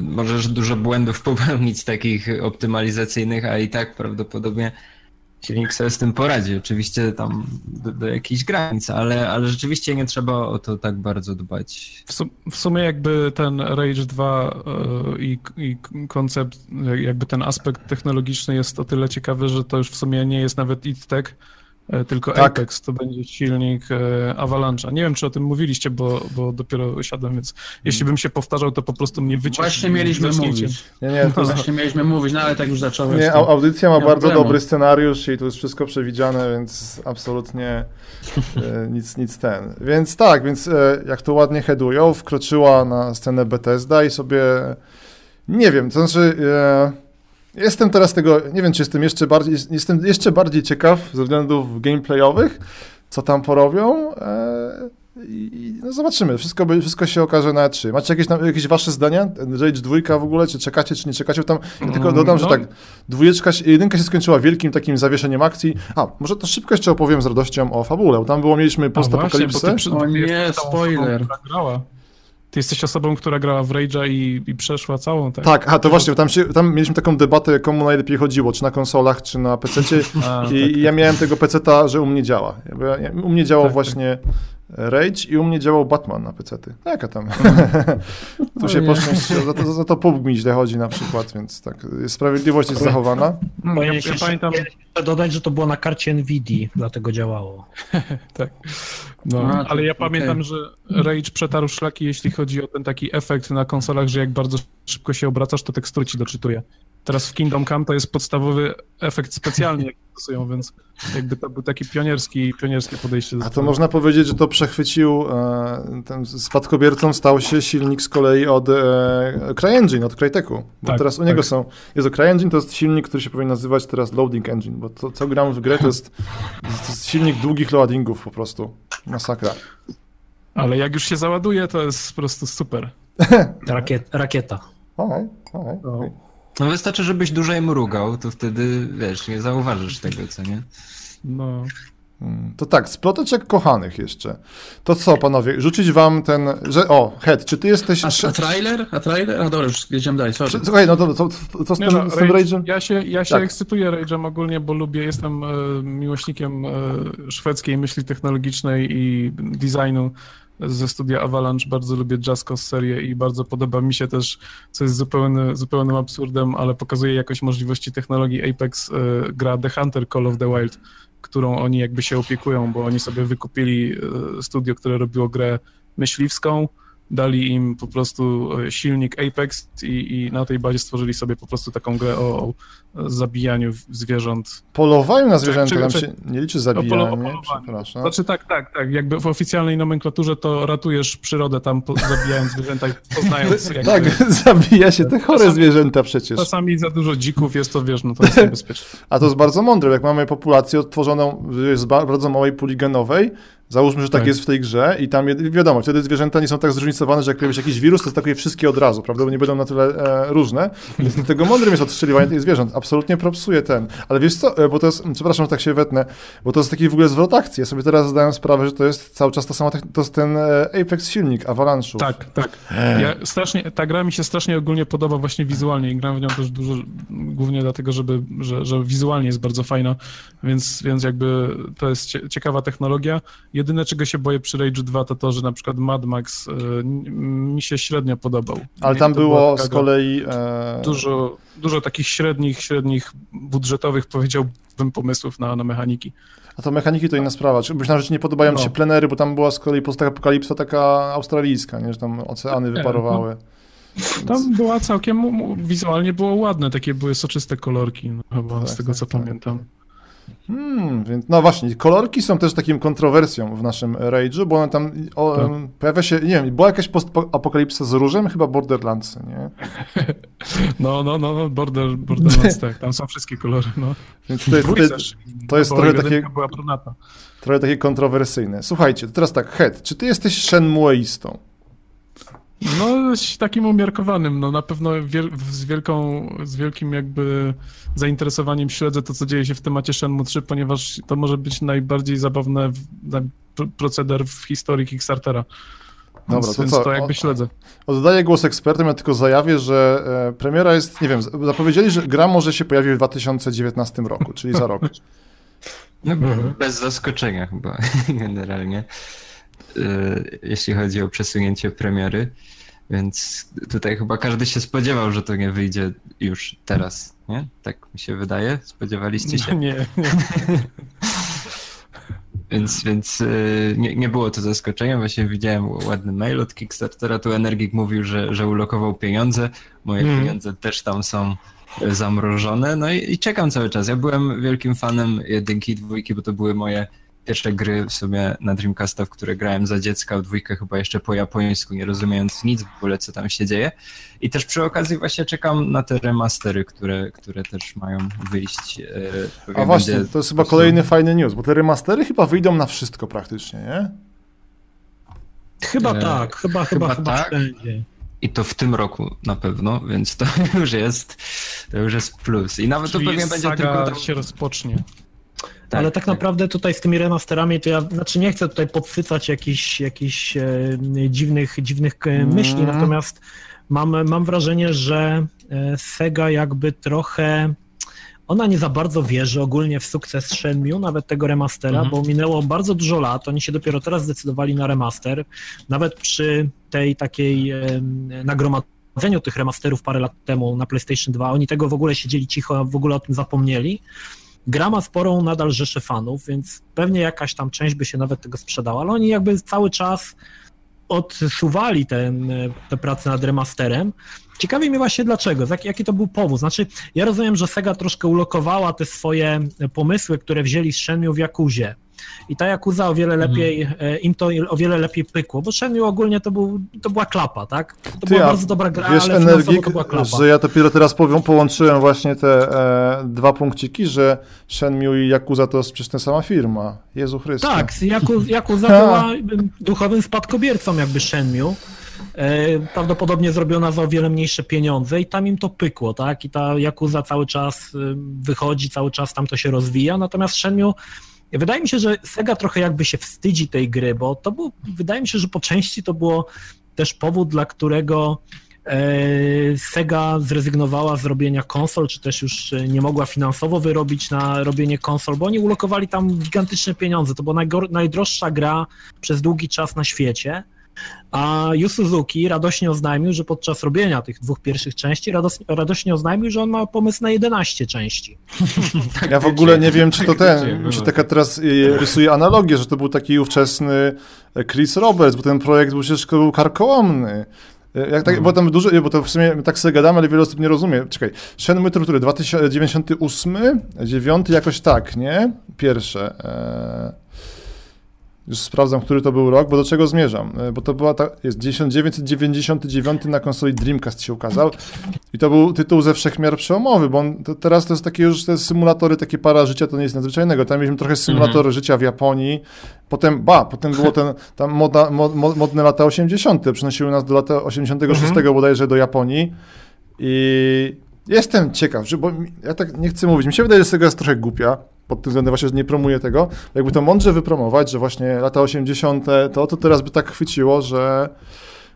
możesz dużo błędów [laughs] popełnić takich optymalizacyjnych, a i tak prawdopodobnie silnik sobie z tym poradzi. Oczywiście tam do, do jakichś granic, ale, ale rzeczywiście nie trzeba o to tak bardzo dbać. W, sum, w sumie jakby ten Rage 2 yy, i, i koncept, jakby ten aspekt technologiczny jest o tyle ciekawy, że to już w sumie nie jest nawet it tech, E, tylko tak. Apex to będzie silnik e, Avalanche'a. Nie wiem, czy o tym mówiliście, bo, bo dopiero siadłem, więc jeśli bym się powtarzał, to po prostu mnie wyciął. Właśnie mieliśmy mówić. Nie, nie, to... Właśnie mieliśmy mówić, no ale tak już zacząłeś. Nie, audycja ma nie bardzo problemu. dobry scenariusz i tu jest wszystko przewidziane, więc absolutnie e, [laughs] nic, nic ten. Więc tak, więc jak to ładnie headują, wkroczyła na scenę Bethesda i sobie nie wiem, to znaczy... Jestem teraz tego, nie wiem czy jestem jeszcze bardziej, jestem jeszcze bardziej ciekaw ze względów gameplayowych, co tam porobią. E, I no zobaczymy, wszystko, wszystko się okaże na E3. Macie jakieś, jakieś wasze zdania? Rage 2 w ogóle, czy czekacie, czy nie czekacie? Tam, ja tylko mm, dodam, no. że tak, dwójeczka, jedynka się skończyła wielkim takim zawieszeniem akcji. A, może to szybko jeszcze opowiem z radością o fabule. Tam było, mieliśmy postapokalipsę. O nie, spoiler. Ty jesteś osobą, która grała w Rage'a i, i przeszła całą, tak? Tak, a to właśnie, tam, się, tam mieliśmy taką debatę, komu najlepiej chodziło, czy na konsolach, czy na PC. [laughs] I tak, ja tak. miałem tego PC-ta, że u mnie działa. U mnie działał tak, tak. właśnie Rage i u mnie działał Batman na PC-ty. Jaka tam? [laughs] tu się poszczęść, za to, za to PUBG mi źle chodzi na przykład, więc tak, sprawiedliwość jest zachowana. No, ja, ja pamiętam, dodać, że to było na karcie NVIDIA, dlatego działało. [laughs] tak. No, no ale ja okay. pamiętam, że Rage przetarł szlaki, jeśli chodzi o ten taki efekt na konsolach, że jak bardzo szybko się obracasz, to tekstury ci doczytuje. Teraz w Kingdom Come to jest podstawowy efekt specjalny, jaki stosują, więc jakby to był taki pionierski, pionierskie podejście. A to można powiedzieć, że to przechwycił, e, ten spadkobiercą stał się silnik z kolei od e, CryEngine, od Cryteku, bo tak, teraz u niego tak. są, jest o CryEngine, to jest silnik, który się powinien nazywać teraz Loading Engine, bo to, co gram w grę, to jest, to jest silnik długich loadingów po prostu, masakra. Ale jak już się załaduje, to jest po prostu super. [laughs] Rakiet, rakieta. Okej, okej. No. No wystarczy, żebyś dłużej mrugał, to wtedy, wiesz, nie zauważysz tego, co nie? No. Hmm, to tak, sploteczek kochanych jeszcze. To co, panowie, rzucić wam ten, że, o, Head, czy ty jesteś... A, a trailer? A trailer? A dobra, już jedziemy dalej, sorry. Słuchaj, no to co, co z, tym, no, z tym Rage'em? Ja się, ja się tak. ekscytuję Rage'em ogólnie, bo lubię, jestem e, miłośnikiem e, szwedzkiej myśli technologicznej i designu ze studia Avalanche. Bardzo lubię Jazzcos serię i bardzo podoba mi się też, co jest zupełny, zupełnym absurdem, ale pokazuje jakość możliwości technologii Apex, y, gra The Hunter Call of the Wild, którą oni jakby się opiekują, bo oni sobie wykupili y, studio, które robiło grę myśliwską, dali im po prostu e, silnik Apex i, i, na tej bazie stworzyli sobie po prostu taką grę o zabijaniu zwierząt. Polowaniu na zwierzęta, tam się nie liczy zabijanie, no, przepraszam. Znaczy tak, tak, tak, jakby w oficjalnej nomenklaturze to ratujesz przyrodę tam po, zabijając zwierzęta i poznając [laughs] jakby... Tak, [laughs] zabija się te chore czasami, zwierzęta przecież. Czasami za dużo dzików jest to, wiesz, no to jest niebezpieczne. [laughs] A to jest bardzo mądre, jak mamy populację odtworzoną z bardzo małej poligenowej, Załóżmy, że tak, tak, jest w tej grze i tam wiadomo, wtedy zwierzęta nie są tak zróżnicowane, że jak pojawi się jakiś wirus, to atakuje wszystkie od razu, prawda? Bo nie będą na tyle e, różne. Więc dlatego mądrym jest odstrzeliwanie tych zwierząt. Absolutnie propsuje ten. Ale wiesz co, e, bo to jest, przepraszam, że tak się wetnę, bo to jest taki w ogóle zwrot akcji. Ja sobie teraz zdałem sprawę, że to jest cały czas ta sama, to jest ten e, Apex silnik Avalanche'u. Tak, tak. Ja strasznie, ta gra mi się strasznie ogólnie podoba właśnie wizualnie i gram w nią też dużo, głównie dlatego, żeby, że, że wizualnie jest bardzo fajna, więc, więc jakby to jest ciekawa technologia. Jedyne, czego się boję przy Rage 2 to to, że na przykład Mad Max y, mi się średnio podobał. Ale tam było z kolei... E... Dużo, dużo takich średnich, średnich budżetowych, powiedziałbym, pomysłów na, na mechaniki. A to mechaniki to inna sprawa. Myślałem, że nie podobają no. ci się plenery, bo tam była z kolei postapokalipsa taka australijska, nie? że tam oceany wyparowały. No. Tam była całkiem, wizualnie było ładne, takie były soczyste kolorki, no, chyba tak, z tego tak, co tak. pamiętam. Hmm, więc no właśnie, kolorki są też takim kontrowersją w naszym Rage'u, bo one tam o, tak. pojawia się, nie wiem, była jakaś postapokalipsa z różem? Chyba Borderlands, nie? [laughs] [laughs] No, no, no, no Border, Borderlands, tak, tam są wszystkie kolory, no. Więc to jest, to jest, to jest trochę takie, trochę takie kontrowersyjne. Słuchajcie, to teraz tak, Head, czy ty jesteś Shenmueistą? No, takim umiarkowanym. No, na pewno wiel z, wielką, z wielkim jakby zainteresowaniem śledzę to, co dzieje się w temacie Shenmue 3, ponieważ to może być najbardziej zabawny proceder w historii Kickstartera. Dobra, więc, to więc co? to jakby śledzę. Oddaję głos ekspertom, ja tylko zajawię, że e, premiera jest, nie wiem, zapowiedzieli, że gra może się pojawi w 2019 roku, czyli za rok. No, bez zaskoczenia chyba, [laughs] generalnie. Y, jeśli chodzi o przesunięcie premiery. Więc tutaj chyba każdy się spodziewał, że to nie wyjdzie już teraz, nie? Tak mi się wydaje. Spodziewaliście się? Nie, nie. [laughs] więc więc y, nie, nie było to zaskoczeniem. Właśnie widziałem ładny mail od Kickstartera. Tu Energik mówił, że, że ulokował pieniądze. Moje hmm. pieniądze też tam są zamrożone. No i, i, czekam cały czas. Ja byłem wielkim fanem jedynki i dwójki, bo to były moje pierwsze gry w sumie na Dreamcasta, w które grałem za dziecka, w dwójkę chyba jeszcze po japońsku, nie rozumiejąc nic w ogóle, co tam się dzieje. I też przy okazji właśnie czekam na te remastery, które, które też mają wyjść. E, A właśnie, to jest chyba kolejny fajny news, bo te remastery chyba wyjdą na wszystko praktycznie, nie? Chyba e, tak, chyba, chyba, chyba, chyba tak. wszędzie. I to w tym roku na pewno, więc to [laughs] już jest, to już jest plus. I nawet Czyli to pewnie będzie tylko... się rozpocznie. Tak, Ale tak, tak, naprawdę tutaj z tymi remasterami to ja, znaczy nie chcę tutaj podsycać jakichś, jakichś e, dziwnych, dziwnych mm. myśli, natomiast mam, mam wrażenie, że e, Sega jakby trochę ona nie za bardzo wierzy ogólnie w sukces Shenmue, nawet tego remastera, mhm. bo minęło bardzo dużo lat, oni się dopiero teraz zdecydowali na remaster, nawet przy tej takiej e, nagromadzeniu tych remasterów parę lat temu na PlayStation 2, oni tego w ogóle siedzieli cicho, w ogóle o tym zapomnieli. Gra ma sporą nadal rzeszę fanów, więc pewnie jakaś tam część by się nawet tego sprzedała, ale oni jakby cały czas odsuwali ten, te prace nad remasterem. Ciekawi mnie właśnie dlaczego, jaki to był powód. Znaczy, ja rozumiem, że Sega troszkę ulokowała te swoje pomysły, które wzięli z Shenmue w Jakuzie. I ta Yakuza o wiele mhm. lepiej, mm. im to o wiele lepiej pykło, bo Shenmue ogólnie to, był, to była klapa, tak? To Ty, była bardzo dobra gra, wiesz, ale energik, to była klapa. że ja dopiero teraz powiem, połączyłem właśnie te e, dwa punkciki, że Shenmue i Yakuza to jest przecież ta sama firma. Jezu Chryste. Tak, [laughs] Yakuza była duchowym spadkobiercą jakby Shenmue. E, prawdopodobnie zrobiona za o wiele mniejsze pieniądze i tam im to pykło, tak? I ta Yakuza cały czas wychodzi, cały czas tam to się rozwija, natomiast Shenmue Wydaje mi się, że Sega trochę jakby się wstydzi tej gry, bo to był, wydaje mi się, że po części to było też powód, dla którego e, Sega zrezygnowała z robienia konsol, czy też już nie mogła finansowo wyrobić na robienie konsol, bo oni ulokowali tam gigantyczne pieniądze. To była najdroższa gra przez długi czas na świecie. A Yu Suzuki radośnie oznajmił, że podczas robienia tych dwóch pierwszych części radośnie oznajmił, że on ma pomysł na 11 części. [laughs] tak ja w ogóle nie wiem, czy to ten, czy taka teraz y, rysuje analogię, że to był taki ówczesny Chris Roberts, bo ten projekt był przecież był karkołomny. Y, jak tak, no. bo tam dużo, bo to w sumie tak sobie gadamy, ale wiele osób nie rozumie. Czekaj, Shenmue to który? 2098? 9? Jakoś tak, nie? Pierwsze. Eee... Już sprawdzam, który to był rok, bo do czego zmierzam. E, bo to była ta, jest 1999 na konsoli Dreamcast się ukazał i to był tytuł ze wszechmiar przełomowy, bo on, to teraz to jest takie już te symulatory, takie para życia, to nie jest nadzwyczajnego. Tam mieliśmy trochę symulatory mm -hmm. życia w Japonii, potem, ba, potem było ten, tam moda, mod, modne lata 80., przynosiły nas do lata 86 mm -hmm. bodajże do Japonii i jestem ciekaw, że, bo ja tak nie chcę mówić, mi się wydaje, że tego jest trochę głupia, pod tym względem właśnie, że nie promuję tego. Jakby to mądrze wypromować, że właśnie lata 80. to, to teraz by tak chwyciło, że,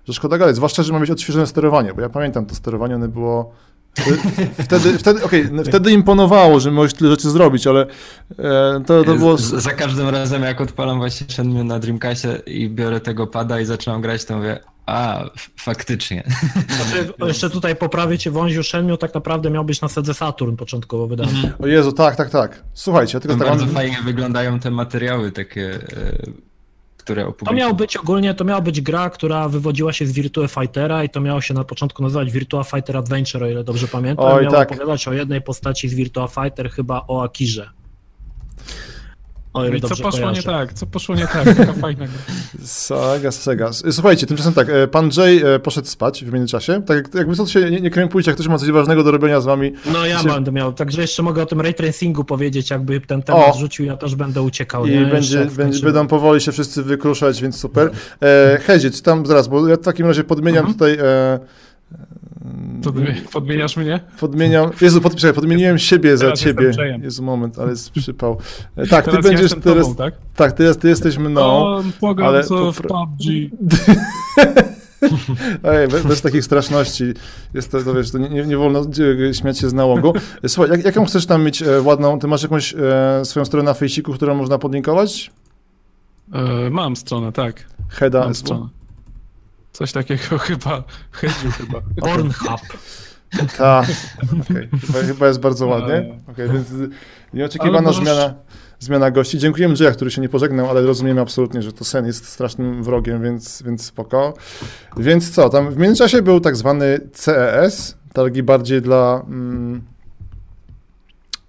że szkoda gadać. Zwłaszcza, że ma mieć odświeżone sterowanie, bo ja pamiętam to sterowanie, one było [laughs] Wtedy, wtedy, okay, wtedy imponowało, że możesz tyle rzeczy zrobić, ale e, to, to było... Za każdym razem, jak odpalam właśnie Shenmue na Dreamcastie i biorę tego pada i zaczynam grać, to mówię, a, faktycznie. [laughs] Znaczy, jeszcze tutaj poprawię cię, wąziu Shenmue tak naprawdę miał być na Sedze Saturn początkowo wydany. Mhm. O Jezu, tak, tak, tak. Słuchajcie, tylko tak... Bardzo fajnie wyglądają te materiały takie... E które To miał być ogólnie, to miała być gra, która wywodziła się z Virtua Fightera i to miało się na początku nazywać Virtua Fighter Adventure, o ile dobrze pamiętam. Oj, miało tak. opowiadać o jednej postaci z Virtua Fighter, chyba o Akirze. O, I co poszło kojarzę. nie tak? Co poszło nie tak? Taka fajna. Saga, Sega. Słuchajcie, tymczasem tak, e, pan Jay e, poszedł spać w międzyczasie. Tak jakby co się nie, nie krępujcie, jak ktoś ma coś ważnego do robienia z wami. No ja się... będę miał, także jeszcze mogę o tym ray tracingu powiedzieć, jakby ten temat o. rzucił, ja też będę uciekał. I nie? będzie, będzie, będą powoli się wszyscy wykruszać, więc super. E, Hedzic, tam zaraz, bo ja w takim razie podmieniam mhm. tutaj... E, Podmieniasz mnie? Podmieniam. Jezu, pod, czekaj, podmieniłem siebie za ciebie. Jezu, moment, ale jest przypał. E, tak, ty będziesz ja teraz. Tobą, tak? tak, ty, ty jesteś mną. O, pogam ale co w PUBG. [laughs] Ej, bez, bez, takich straszności. Jest to, to wiesz, to nie, nie, wolno śmiać się z nałogu. Słuchaj, jak, jaką chcesz tam mieć e, ładną? Ty masz jakąś e, swoją stronę na Fejsiku, którą można podlinkować? E, mam stronę, tak. Heda. Mam stronę. Coś takiego [laughs] chyba, Hedgiu chyba. [laughs] Pornhub. Tak, okay. chyba, chyba, jest bardzo ładnie. Okay, więc nieoczekiwana możesz... zmiana, zmiana gości. Dziękujemy Jaya, który się nie pożegnał, ale rozumiemy absolutnie, że to Sen jest strasznym wrogiem, więc, więc spoko. Więc co, tam w międzyczasie był tak zwany CES, targi bardziej dla... Mm,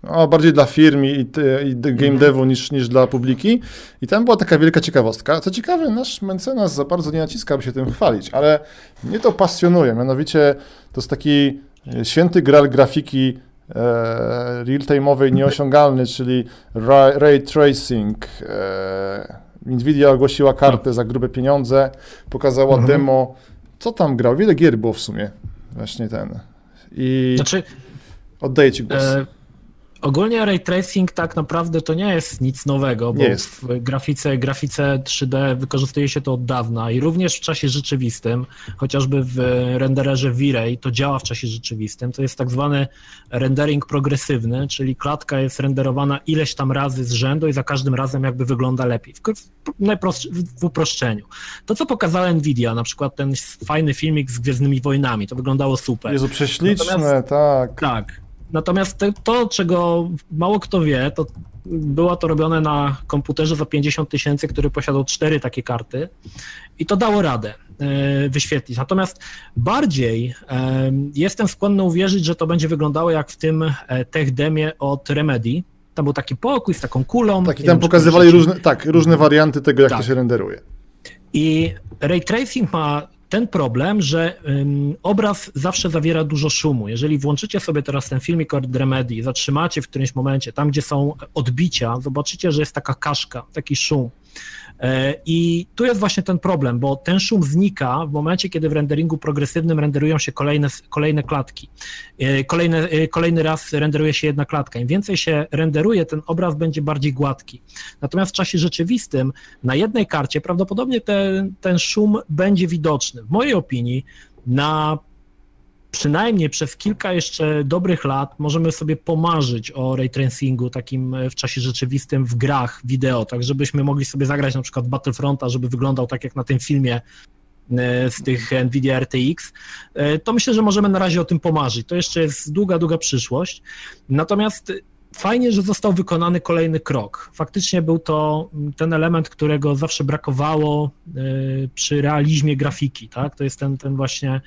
o, bardziej dla firm i, i game mhm. devu niż, niż dla publiki. I tam była taka wielka ciekawostka. Co ciekawe, nasz mecenas za bardzo nie naciska, by się tym chwalić, ale mnie to pasjonuje. Mianowicie to jest taki e, święty gral grafiki e, real-time'owej nieosiągalny, czyli ray, ray tracing. E, Nvidia ogłosiła kartę za grube pieniądze, pokazała mhm. demo. Co tam grał? Wiele gier było w sumie. Właśnie ten. I znaczy, oddaję ci głos. E Ogólnie ray tracing tak naprawdę to nie jest nic nowego, bo jest. w grafice, grafice 3D wykorzystuje się to od dawna i również w czasie rzeczywistym, chociażby w rendererze V-Ray to działa w czasie rzeczywistym. To jest tak zwany rendering progresywny, czyli klatka jest renderowana ileś tam razy z rzędu i za każdym razem jakby wygląda lepiej. W, w, uproszczeniu. To, co pokazała Nvidia, na przykład ten fajny filmik z Gwiezdnymi Wojnami, to wyglądało super. Jezu, prześliczne, Natomiast, tak. Tak. Natomiast to, czego mało kto wie, to było to robione na komputerze za 50 tysięcy, który posiadał cztery takie karty i to dało radę e, wyświetlić. Natomiast bardziej e, jestem skłonny uwierzyć, że to będzie wyglądało jak w tym e, tech demie od Remedy. Tam był taki pokój z taką kulą. Tak, i tam pokazywali różne, tak, różne warianty tego, jak tak. to się renderuje. I ray tracing ma ten problem, że obraz zawsze zawiera dużo szumu. Jeżeli włączycie sobie teraz ten filmik od Remedy, zatrzymacie w którymś momencie, tam gdzie są odbicia, zobaczycie, że jest taka kaszka, taki szum. E, I tu jest właśnie ten problem, bo ten szum znika w momencie, kiedy w renderingu progresywnym renderują się kolejne, kolejne klatki. E, kolejne, e, kolejny raz renderuje się jedna klatka. Im więcej się renderuje, ten obraz będzie bardziej gładki. Natomiast w czasie rzeczywistym na jednej karcie prawdopodobnie ten, ten szum będzie widoczny. W mojej opinii na przynajmniej przez kilka jeszcze dobrych lat możemy sobie pomarzyć o ray tracingu takim e, w czasie rzeczywistym w grach wideo, tak żebyśmy mogli sobie zagrać na przykład Battlefronta, żeby wyglądał tak jak na tym filmie e, z tych Nvidia RTX, e, to myślę, że możemy na razie o tym pomarzyć. To jeszcze jest długa, długa przyszłość. Natomiast fajnie, że został wykonany kolejny krok. Faktycznie był to ten element, którego zawsze brakowało przy realizmie grafiki, tak? To jest ten, ten właśnie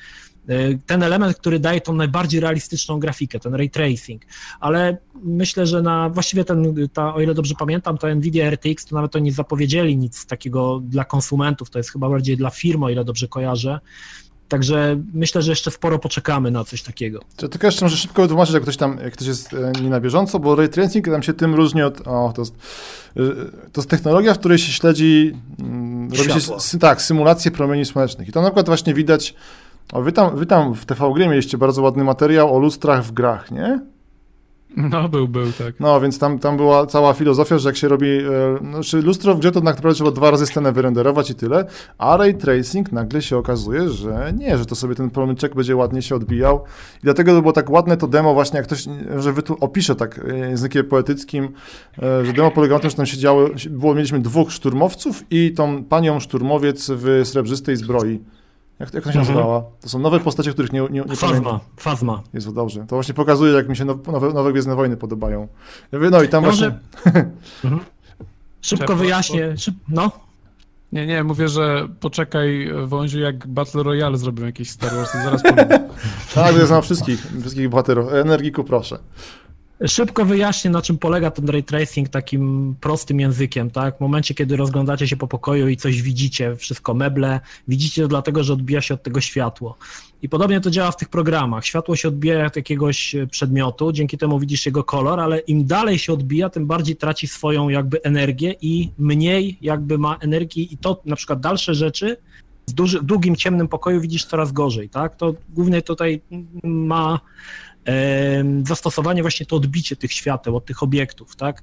ten element, który daje tą najbardziej realistyczną grafikę, ten ray tracing, ale myślę, że na właściwie ten, ta, o ile dobrze pamiętam, to Nvidia RTX to nawet oni zapowiedzieli nic takiego dla konsumentów, to jest chyba bardziej dla firm, o ile dobrze kojarzę. Także myślę, że jeszcze sporo poczekamy na coś takiego. To tylko jeszcze może szybko wytłumaczyć, jak ktoś tam, jak ktoś jest e, nie na bieżąco, bo ray tracing tam się tym różni od. O, to, jest, e, to jest technologia, w której się śledzi. Mm, robi się, tak, symulacje promieni słonecznych. I to na przykład właśnie widać o, wy tam, wy tam w TVG mieliście bardzo ładny materiał o lustrach w grach, nie? No, był, był, tak. No, więc tam, tam była cała filozofia, że jak się robi, e, znaczy lustro w grze, to tak naprawdę trzeba dwa razy scenę wyrenderować i tyle, a ray tracing nagle się okazuje, że nie, że to sobie ten promyczek będzie ładnie się odbijał i dlatego to było tak ładne to demo właśnie, jak ktoś, że wy tu opiszę tak e, językiem poetyckim, e, że demo polegało na tym, że tam siedziało, było, mieliśmy dwóch szturmowców i tą panią szturmowiec w srebrzystej zbroi. Jak, jak to się mhm. nazywała? To są nowe postacie, których nie, nie, nie Fazma, pamiętam. Fazma. Jezu, dobrze. To właśnie pokazuje, jak mi się nowe, nowe Gwiezdne Wojny podobają. No i tam ja właśnie... [laughs] mhm. Szybko wyjaśnię. Szyb... No. Nie, nie, mówię, że poczekaj, Wąziu, jak Battle Royale zrobią jakiś Star Wars, to zaraz powiem. [laughs] tak, ja znam wszystkich, wszystkich bohaterów. Energiku, proszę. Szybko wyjaśnię, na czym polega ten ray tracing takim prostym językiem, tak? W momencie, kiedy rozglądacie się po pokoju i coś widzicie, wszystko meble, widzicie to dlatego, że odbija się od tego światło. I podobnie to działa w tych programach. Światło się odbija od jakiegoś przedmiotu, dzięki temu widzisz jego kolor, ale im dalej się odbija, tym bardziej traci swoją jakby energię i mniej jakby ma energii i to na przykład dalsze rzeczy w duży, długim, ciemnym pokoju widzisz coraz gorzej, tak? To głównie tutaj ma zastosowanie właśnie to odbicie tych świateł od tych obiektów, tak?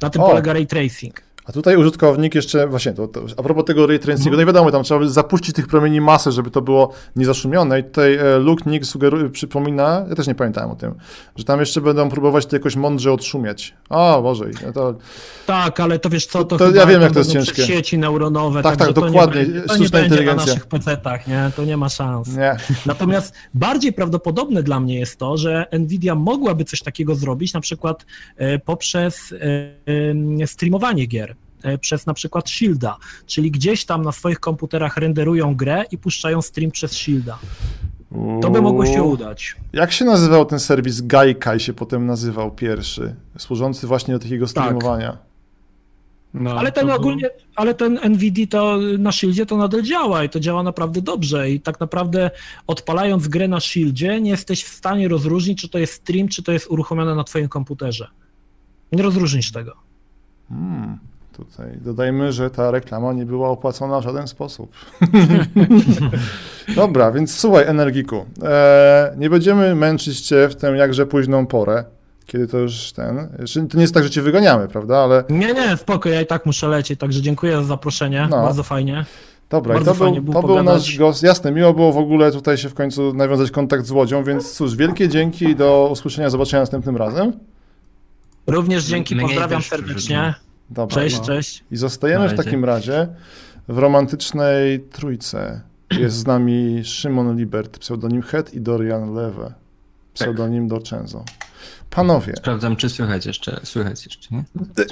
Na tym o. polega ray tracing. A tutaj użytkownik jeszcze, właśnie, to, to, a propos tego ray tracingu, no nie wiadomo, tam trzeba zapuścić tych promieni masę, żeby to było niezaszumione i tutaj e, Luke Nick sugeruje, przypomina, ja też nie pamiętałem o tym, że tam jeszcze będą próbować to jakoś mądrze odszumiać. O, Boże. To... Tak, ale to wiesz co, to, to ja wiem, jak to jest ciężkie. sieci neuronowe. Tak, tak, dokładnie, nie, to nie inteligencja. na naszych PC-tach, nie? To nie ma szans. Nie. Natomiast bardziej prawdopodobne dla mnie jest to, że Nvidia mogłaby coś takiego zrobić, na przykład e, poprzez e, streamowanie gier. E, przez na przykład Shielda, czyli gdzieś tam na swoich komputerach renderują grę i puszczają stream przez Shielda. To by mogło się udać. Jak się nazywał ten serwis Gaikai się potem nazywał pierwszy, służący właśnie do takiego tak. streamowania? Tak. No, ale ten ogólnie, ale ten NVD to na Shieldzie to nadal działa i to działa naprawdę dobrze i tak naprawdę odpalając grę na Shieldzie nie jesteś w stanie rozróżnić, czy to jest stream, czy to jest uruchomione na twoim komputerze. Nie rozróżnisz tego. Hmm. Tutaj dodajmy, że ta reklama nie była opłacona w żaden sposób. [laughs] Dobra, więc słuchaj, Energiku, e, nie będziemy męczyć Cię w tę jakże późną porę, kiedy to już ten... To nie jest tak, że cię wyganiamy, prawda, ale... Nie, nie, spoko, ja i tak muszę lecieć, także dziękuję za zaproszenie, no. bardzo fajnie. Dobra, Bardzo i to, był, to był nasz gość. Jasne, miło było w ogóle tutaj się w końcu nawiązać kontakt z Łodzią, więc cóż, wielkie dzięki i do usłyszenia, zobaczenia następnym razem. Również dzięki, pozdrawiam serdecznie. Dobra, cześć, no. cześć. I zostajemy w takim razie w romantycznej trójce. Jest z nami Szymon Libert, pseudonim Het i Dorian Lewe, pseudonim tak. Dorcenzo. Panowie. Sprawdzam, czy słychać jeszcze, słychać jeszcze, nie?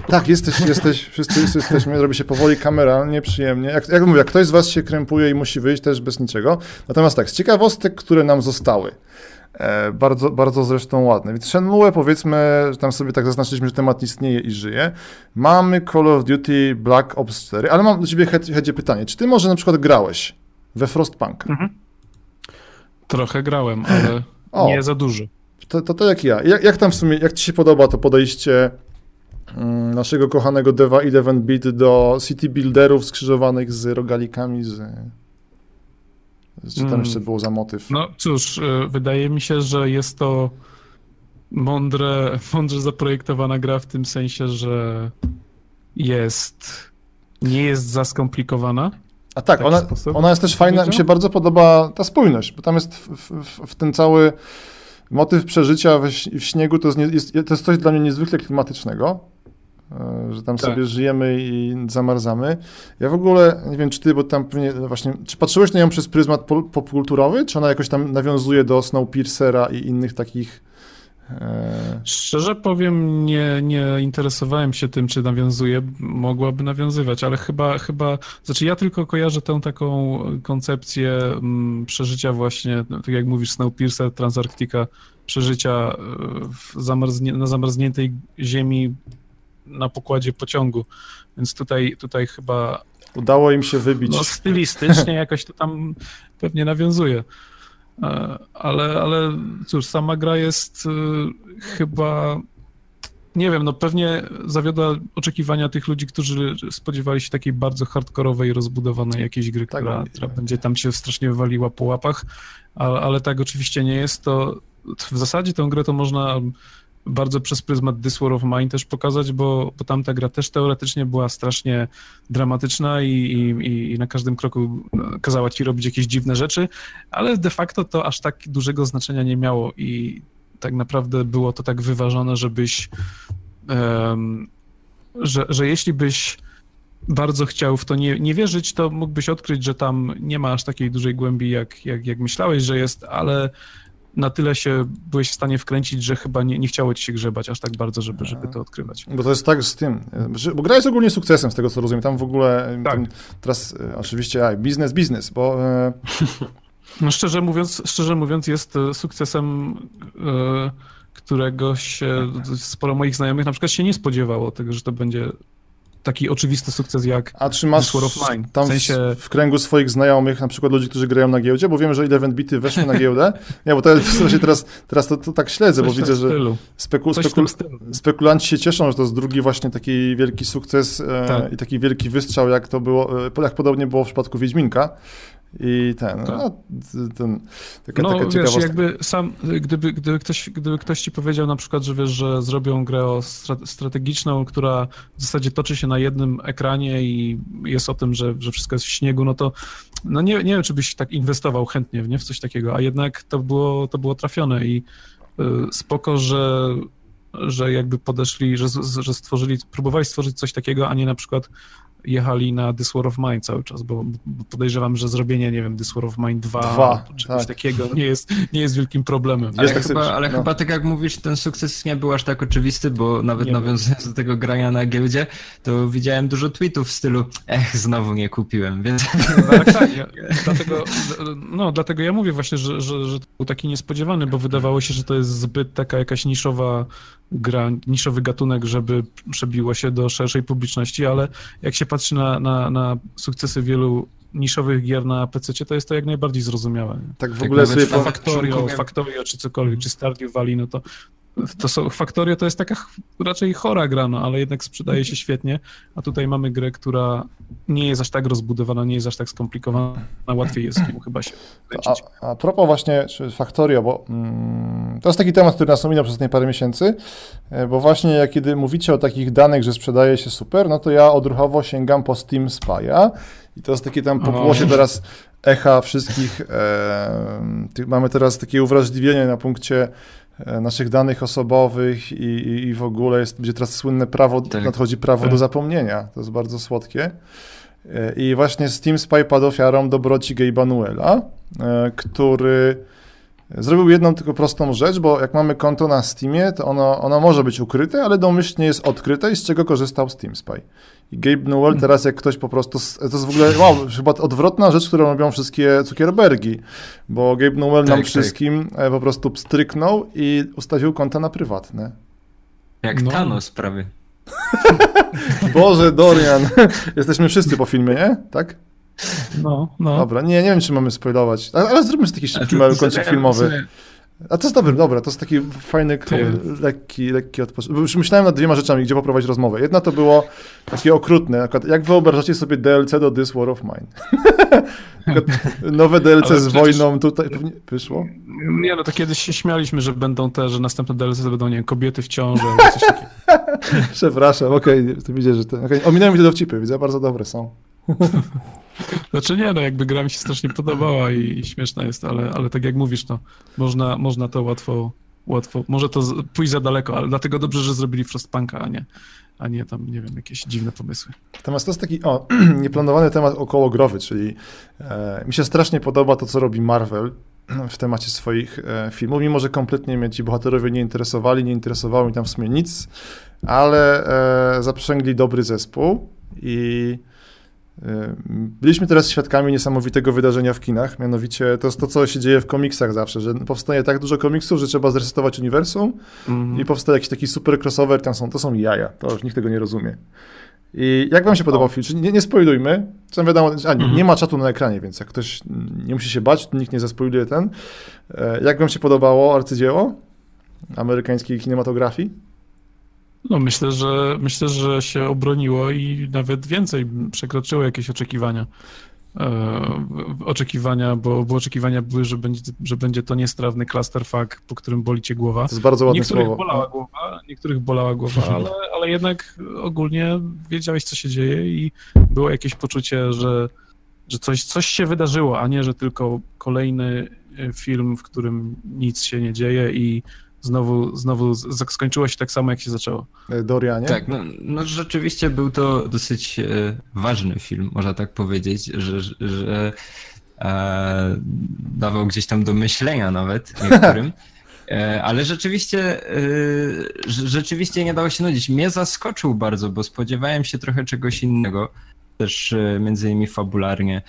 Tak, jesteś, jesteś, wszyscy jesteśmy, robi się powoli kamera, nieprzyjemnie. Jak, jak mówię, jak ktoś z was się krępuje i musi wyjść, też bez niczego. Natomiast tak, z ciekawostek, które nam zostały. E, bardzo, bardzo zresztą ładne. Więc Shenmue powiedzmy, że tam sobie tak zaznaczyliśmy, że temat istnieje i żyje. Mamy Call of Duty Black Ops 4, ale mam do ciebie Hedzie pytanie. Czy ty może na przykład grałeś we Frostpunk? Mhm. Trochę grałem, ale [laughs] o. nie za dużo. To, to, to jak ja. Jak, jak tam w sumie, jak ci się podoba to podejście mm, naszego kochanego Deva 11-bit do city builderów skrzyżowanych z rogalikami, z... Co tam mm. jeszcze było za motyw? No cóż, e, wydaje mi się, że jest to mądre, [laughs] mądrze zaprojektowana gra w tym sensie, że jest, nie jest za skomplikowana. A tak, ona, ona jest też fajna, mi się bardzo podoba ta spójność, bo tam jest w, w, w ten cały motyw przeżycia w, śniegu to jest, jest, to jest coś dla mnie niezwykle klimatycznego, że tam tak. sobie żyjemy i zamarzamy. Ja w ogóle, nie wiem czy ty, bo tam pewnie właśnie, czy patrzyłeś na nią przez pryzmat popkulturowy, czy ona jakoś tam nawiązuje do Snowpiercera i innych takich e, Szczerze powiem, nie, nie interesowałem się tym, czy nawiązuje. Mogłaby nawiązywać, ale chyba, chyba, znaczy ja tylko kojarzę tę taką koncepcję m, mm, przeżycia właśnie, tak jak mówisz, Snowpiercer, Transarktika, przeżycia e, zamarznie, na zamarzniętej ziemi na pokładzie pociągu. Więc tutaj, tutaj chyba... Udało im się wybić. No, stylistycznie jakoś to tam pewnie nawiązuje. E, ale, ale cóż, sama gra jest y, chyba nie wiem, no pewnie zawiodła oczekiwania tych ludzi, którzy spodziewali się takiej bardzo hardkorowej, rozbudowanej jakiejś gry, tak, która, która będzie tam się strasznie wywaliła po łapach, ale, ale tak oczywiście nie jest. To w zasadzie tę grę to można bardzo przez pryzmat This War of Mine też pokazać, bo, bo tamta gra też teoretycznie była strasznie dramatyczna i, i, i na każdym kroku no, kazała ci robić jakieś dziwne rzeczy, ale de facto to aż tak dużego znaczenia nie miało i tak naprawdę było to tak wyważone, żebyś um, że, że jeśli byś bardzo chciał w to nie, nie wierzyć, to mógłbyś odkryć, że tam nie ma aż takiej dużej głębi, jak, jak, jak myślałeś, że jest, ale na tyle się byłeś w stanie wkręcić, że chyba nie, nie chciało ci się grzebać aż tak bardzo, żeby, żeby to odkrywać. Bo to jest tak z tym, bo gra jest ogólnie sukcesem, z tego co rozumiem. Tam w ogóle, tak. teraz e, oczywiście, a, biznes, biznes, bo... E... [laughs] No szczerze mówiąc, szczerze mówiąc jest e, sukcesem, którego się sporo moich znajomych na przykład się nie spodziewało tego, że to będzie taki oczywisty sukces jak A czy masz of Mine. tam w, sensie... w, kręgu swoich znajomych, na przykład ludzi, którzy grają na giełdzie, bo wiem, że 11 bity weszły na giełdę. [laughs] Nie, bo to w teraz, teraz to, to tak śledzę, Coś bo widzę, że speku, spekul, spekulanci się cieszą, że to jest drugi właśnie taki wielki sukces e, tak. i taki wielki wystrzał, jak to było, e, jak podobnie było w przypadku Wiedźminka. I ten, tak. no, ten taka, no, taka wiesz, ciekawostka. jakby sam, gdyby, gdyby, ktoś, gdyby ktoś ci powiedział na przykład, że wiesz, że zrobią grę strategiczną, która w zasadzie toczy się na jednym ekranie i jest o tym, że, że wszystko jest w śniegu, no to no nie, nie wiem, czy byś tak inwestował chętnie nie, w coś takiego, a jednak to było, to było trafione i y, spoko, że że jakby podeszli, że, że stworzyli, próbowali stworzyć coś takiego, a nie na przykład jechali na This War of Mine cały czas, bo podejrzewam, że zrobienie, nie wiem, This War of Mine 2, 2 czegoś tak. takiego nie jest, nie jest wielkim problemem. Ale, tak chyba, ale no. chyba tak jak mówisz, ten sukces nie był aż tak oczywisty, bo nawet nie nawiązując do tego grania na giełdzie, to widziałem dużo tweetów w stylu ech, znowu nie kupiłem, więc... [laughs] Tak, tak, ja, dlatego, no, dlatego ja mówię właśnie, że, że, że to był taki niespodziewany, bo wydawało się, że to jest zbyt taka jakaś niszowa gra, niszowy gatunek, żeby przebiło się do szerszej publiczności, ale jak się patrzy na, na, na sukcesy wielu niszowych gier na PC, to jest to jak najbardziej zrozumiałe. Tak w tak ogóle sobie po... Factorio, Factorio czy cokolwiek, czy Stardew Valley, no to to są, Factorio to jest taka raczej chora gra, no, ale jednak sprzedaje się świetnie, a tutaj mamy grę, która nie jest aż tak rozbudowana, nie jest aż tak skomplikowana, łatwiej jest chyba się a, a propos właśnie Factorio, bo mm, to jest taki temat, który nas ominął przez ostatnie parę miesięcy, e, bo właśnie jak kiedy mówicie o takich danych, że sprzedaje się super, no to ja odruchowo sięgam po Steam Spy'a i to jest takie tam pokłosie teraz echa wszystkich, e, mamy teraz takie uwrażliwienie na punkcie naszych danych osobowych i, i, i w ogóle jest, będzie teraz słynne prawo, tak. nadchodzi prawo tak. do zapomnienia. To jest bardzo słodkie. E, I właśnie Steam Spy padł ofiarą dobroci Gabe'a Nuela, e, który zrobił jedną tylko prostą rzecz, bo jak mamy konto na Steamie, to ono, ono może być ukryte, ale domyślnie jest odkryte i z czego korzystał Steam Spy. I Gabe Newell hmm. teraz jak ktoś po prostu, to jest w ogóle wow, chyba odwrotna rzecz, którą robią wszystkie cukierbergi, bo Gabe Newell tak, nam tak. wszystkim e, po prostu pstryknął i ustawił konta na prywatne. Jak no. Thanos prawie. [laughs] Boże, Dorian. [laughs] Jesteśmy wszyscy po filmie, nie? Tak? No, no. Dobra, nie, nie wiem, czy mamy spoilować, ale, ale zróbmy taki szybki mały kończyk filmowy. A to jest dobry, dobra, to jest taki fajny, lekki, lekki odpoczynek. Już myślałem nad dwiema rzeczami, gdzie poprowadzić rozmowę. Jedna to było takie okrutne, na przykład jak wyobrażacie sobie DLC do This War of Mine? [laughs] Nowe DLC Ale z wojną tutaj pewnie wyszło? Nie, no to kiedyś się śmialiśmy, że będą te, że następne DLC to będą, nie wiem, kobiety w ciąży coś takiego. [laughs] Przepraszam, okej, okay, to widzę, że to... Okay. Ominąłem te dowcipy, widzę, bardzo dobre są. [laughs] Znaczy nie, no jakby gra mi się strasznie podobała i, i śmieszna jest, ale, ale tak jak mówisz, no można, można to łatwo, łatwo, może to pójść za daleko, ale dlatego dobrze, że zrobili Frostpunka, a nie, a nie tam, nie wiem, jakieś dziwne pomysły. Natomiast to jest taki o, [clears throat] nieplanowany temat okołogrowy, czyli e, mi się strasznie podoba to, co robi Marvel w temacie swoich e, filmów, mimo że kompletnie mnie ci bohaterowie nie interesowali, nie interesowało mi tam w sumie nic, ale e, zaprzęgli dobry zespół i Byliśmy teraz świadkami niesamowitego wydarzenia w kinach, mianowicie to jest to, co się dzieje w komiksach zawsze, że powstaje tak dużo komiksów, że trzeba zresetować uniwersum mm. i powstaje jakiś taki super crossover, tam są, to są jaja, to już nikt tego nie rozumie. I jak wam się podobał film? Nie, nie spoilujmy, co wiadomo, a nie, nie ma czatu na ekranie, więc jak ktoś nie musi się bać, to nikt nie zaspoiluje ten. E, jak wam się podobało arcydzieło amerykańskiej kinematografii? No myślę, że myślę, że się obroniło i nawet więcej przekroczyło jakieś oczekiwania. E, oczekiwania, bo, bo oczekiwania były, że będzie, że będzie to niestrawny clusterfuck, po którym boli cię głowa. To jest bardzo ładne niektórych słowo. Bolała głowa, niektórych bolała głowa, ale, ale jednak ogólnie wiedziałeś, co się dzieje i było jakieś poczucie, że, że coś, coś się wydarzyło, a nie, że tylko kolejny film, w którym nic się nie dzieje i znowu, znowu skończyło się tak samo, jak się zaczęło. E, Dorianie? Tak, no, no rzeczywiście był to dosyć e, ważny film, można tak powiedzieć, że, że e, dawał gdzieś tam do myślenia nawet niektórym. [laughs] E, ale rzeczywiście, rzeczywiście nie dało się nudzić. Mnie zaskoczył bardzo, bo spodziewałem się trochę czegoś innego, też między innymi fabularnie,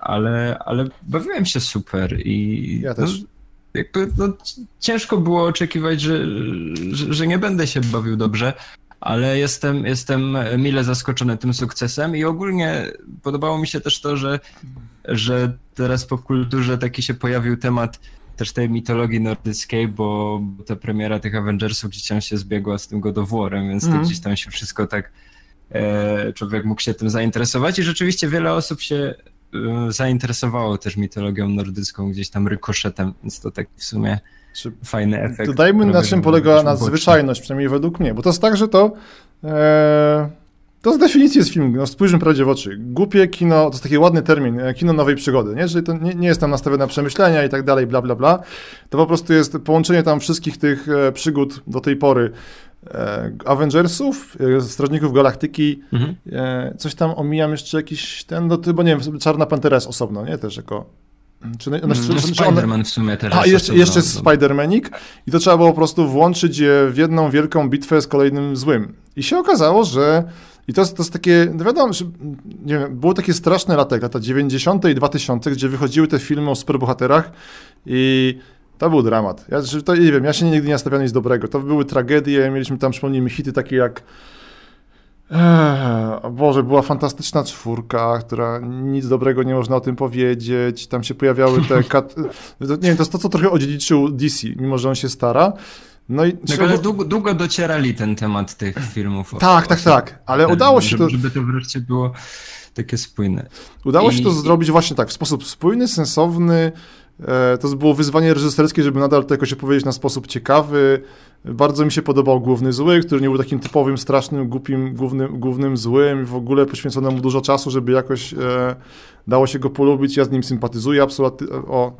ale, ale bawiłem się super i ja też. No, jakby, no, ciężko było oczekiwać, że, że, że, nie będę się bawił dobrze, ale jestem, jestem mile zaskoczony tym sukcesem i ogólnie podobało mi się też to, że, że teraz po kulturze taki się pojawił temat też tej mitologii nordyckiej, bo, ta premiera tych Avengersów gdzieś tam się zbiegła z tym God of War'em, więc mm. gdzieś tam się wszystko tak e, człowiek mógł się tym zainteresować i rzeczywiście wiele osób się zainteresowało też mitologią nordycką gdzieś tam rykoszetem, więc to taki w sumie Czy fajny efekt. Dodajmy na czym polega nadzwyczajność, przynajmniej według mnie, bo to jest tak, że to e, to z definicji jest film, no spójrzmy prawdzie w oczy. Głupie kino, to jest taki ładny termin, e, kino nowej przygody, nie? Jeżeli to nie, nie jest tam nastawione na przemyślenia i tak dalej, bla, bla, bla, to po prostu jest połączenie tam wszystkich tych e, przygód do tej pory Avengersów, e, Strażników Galaktyki, mhm. E, coś tam omijam jeszcze jakiś ten, no bo nie wiem, Czarna Pantera jest osobno, nie? Też jako... Czy, no, czy, no, Spider-Man w sumie też. A, jeszcze, jeszcze Spider-Manik i to trzeba było po prostu włączyć je w jedną wielką bitwę z kolejnym złym. I się okazało, że i to jest, to jest takie, no wiadomo, że, nie wiem, było takie straszne lata, lata 90. i 2000, gdzie wychodziły te filmy o superbohaterach i to był dramat. Ja, to, nie wiem, ja się nigdy nie nastawiałem nic dobrego. To były tragedie, mieliśmy tam, przypomnijmy, hity takie jak Eee, Boże, była fantastyczna czwórka, która nic dobrego nie można o tym powiedzieć. Tam się pojawiały te. [laughs] Kat... Nie wiem, to jest to, co trochę odziedziczył DC, mimo że on się stara. No i tak, ale długo, długo, docierali ten temat tych filmów. Tak, tak, tak, ale ten, udało się żeby, to... Żeby to wreszcie było takie spójne. Udało I... się to zrobić właśnie tak, w sposób spójny, sensowny, to było wyzwanie reżyserskie, żeby nadal to jakoś opowiedzieć na sposób ciekawy. Bardzo mi się podobał Główny Zły, który nie był takim typowym, strasznym, głupim, głównym, głównym złym. W ogóle poświęcono mu dużo czasu, żeby jakoś e, dało się go polubić. Ja z nim sympatyzuję absolutnie. O,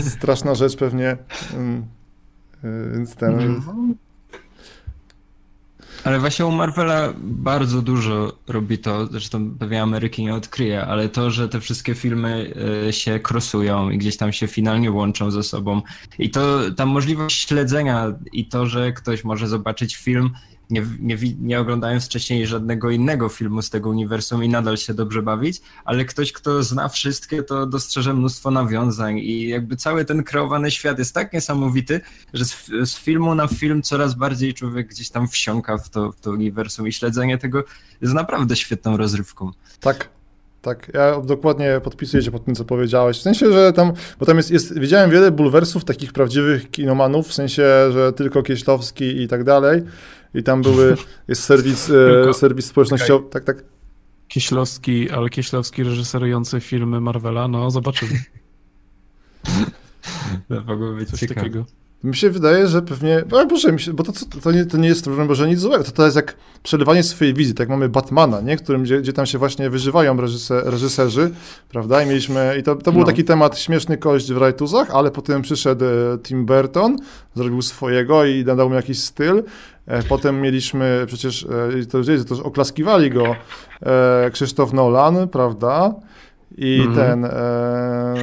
[laughs] straszna rzecz pewnie. Mm, e, więc ten... Ale właśnie u Marvela bardzo dużo robi to, zresztą pewnie Ameryki nie odkryje, ale to, że te wszystkie filmy e, się krosują i gdzieś tam się finalnie łączą ze sobą. I to ta możliwość śledzenia i to, że ktoś może zobaczyć film nie, nie, nie oglądając wcześniej żadnego innego filmu z tego uniwersum i nadal się dobrze bawić, ale ktoś, kto zna wszystkie, to dostrzeże mnóstwo nawiązań i jakby cały ten kreowany świat jest tak niesamowity, że z, z filmu na film coraz bardziej człowiek gdzieś tam wsiąka w to, w to uniwersum i śledzenie tego jest naprawdę świetną rozrywką. Tak, tak, ja dokładnie podpisuję się pod tym, co powiedziałeś. W sensie, że tam, bo tam jest, jest widziałem wiele bulwersów takich prawdziwych kinomanów, w sensie, że tylko Kieślowski i tak dalej. I tam były, jest serwis, e, serwis społecznościowy, okay. tak, tak. Kieślowski, ale Kieślowski reżyserujący filmy Marvela, no zobaczymy. [laughs] to mogło być Coś ciekawe. takiego. Mi się wydaje, że pewnie. No, Boże, mi się, bo to, to, nie, to nie jest problem, że nic złego. To, to jest jak przelewanie swojej wizji. Tak mamy Batmana, nie? Którym, gdzie, gdzie tam się właśnie wyżywają reżyser, reżyserzy, prawda? I mieliśmy. I to, to był no. taki temat śmieszny kość w Rajtuzach, ale potem przyszedł e, Tim Burton, zrobił swojego i nadał mu jakiś styl. E, potem mieliśmy przecież, e, to, to, to oklaskiwali go Krzysztof Nolan, prawda? I mhm. ten. E,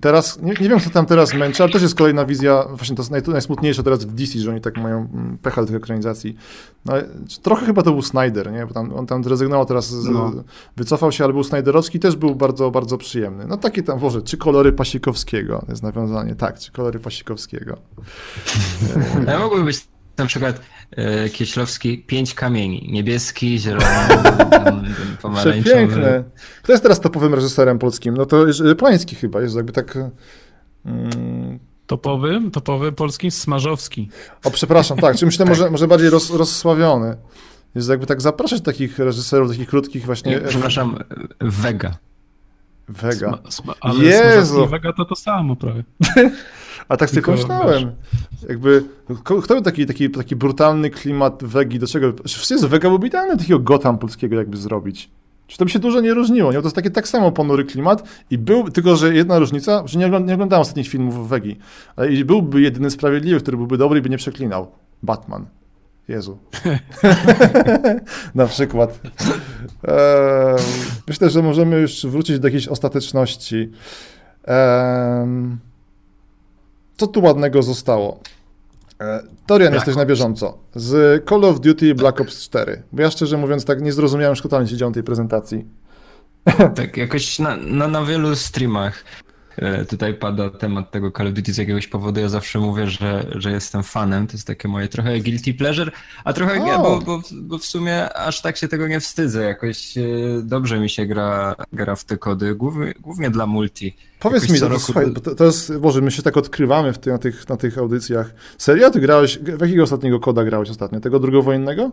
teraz, nie, nie, wiem, co tam teraz męczy, ale też jest kolejna wizja, właśnie to jest naj, najsmutniejsze teraz w DC, że oni tak mają mm, pecha do tych ekranizacji. No, trochę chyba to był Snyder, nie? Bo tam, on tam zrezygnował teraz, z, no. wycofał się, ale był Snyderowski, też był bardzo, bardzo przyjemny. No takie tam, może, czy kolory Pasikowskiego, jest nawiązanie, tak, czy kolory Pasikowskiego. [laughs] Ja mogłyby być na przykład e, Kieślowski pięć kamieni. Niebieski, zielony, [laughs] pomarańczowy. Piękne. Kto jest teraz topowym reżyserem polskim? No to Plański chyba, jest jakby tak... Mm... Topowy, topowy polski Smarzowski. O, przepraszam, tak, czy myślę [laughs] tak. może, może bardziej roz, rozsławiony. Jest jakby tak zapraszać takich reżyserów, takich krótkich właśnie... Nie, przepraszam, Vega. Vega. Sma, sma, ale Jezu! I Vega to to samo prawie. [laughs] A tak sobie pomyślałem, jakby, kto by taki, taki, taki brutalny klimat wegi, do czego, wszyscy wega byłby idealny takiego Gotham polskiego jakby zrobić. Czy to by się dużo nie różniło, nie? To jest taki tak samo ponury klimat i był, tylko że jedna różnica, że nie, nie oglądałem ostatnich filmów Wegi, ale i byłby jedyny sprawiedliwy, który byłby dobry i by nie przeklinał. Batman. Jezu. [laughs] Na przykład. Eee, myślę, że możemy już wrócić do jakiejś ostateczności. Eee, co tu ładnego zostało? E, Torian, Black jesteś na bieżąco. Z Call of Duty Black Ops 4. Bo ja szczerze mówiąc tak nie zrozumiałem szkoda się działo tej prezentacji. Tak, jakoś na, na, na wielu streamach tutaj pada temat tego Call of Duty z jakiegoś powodu. Ja zawsze mówię, że, że jestem fanem. To jest takie moje trochę guilty pleasure, a trochę, oh. bo, bo, bo, w sumie aż tak się tego nie wstydzę. Jakoś e, dobrze mi się gra, gra w te kody, głównie, głównie dla multi. Powiedz Jakoś mi, to, roku... słuchaj, to, to jest, Boże, my się tak odkrywamy w ty, na, tych, na tych audycjach. Serio? Ty grałeś, w jakiego ostatniego koda grałeś ostatnio? Tego drugowojennego?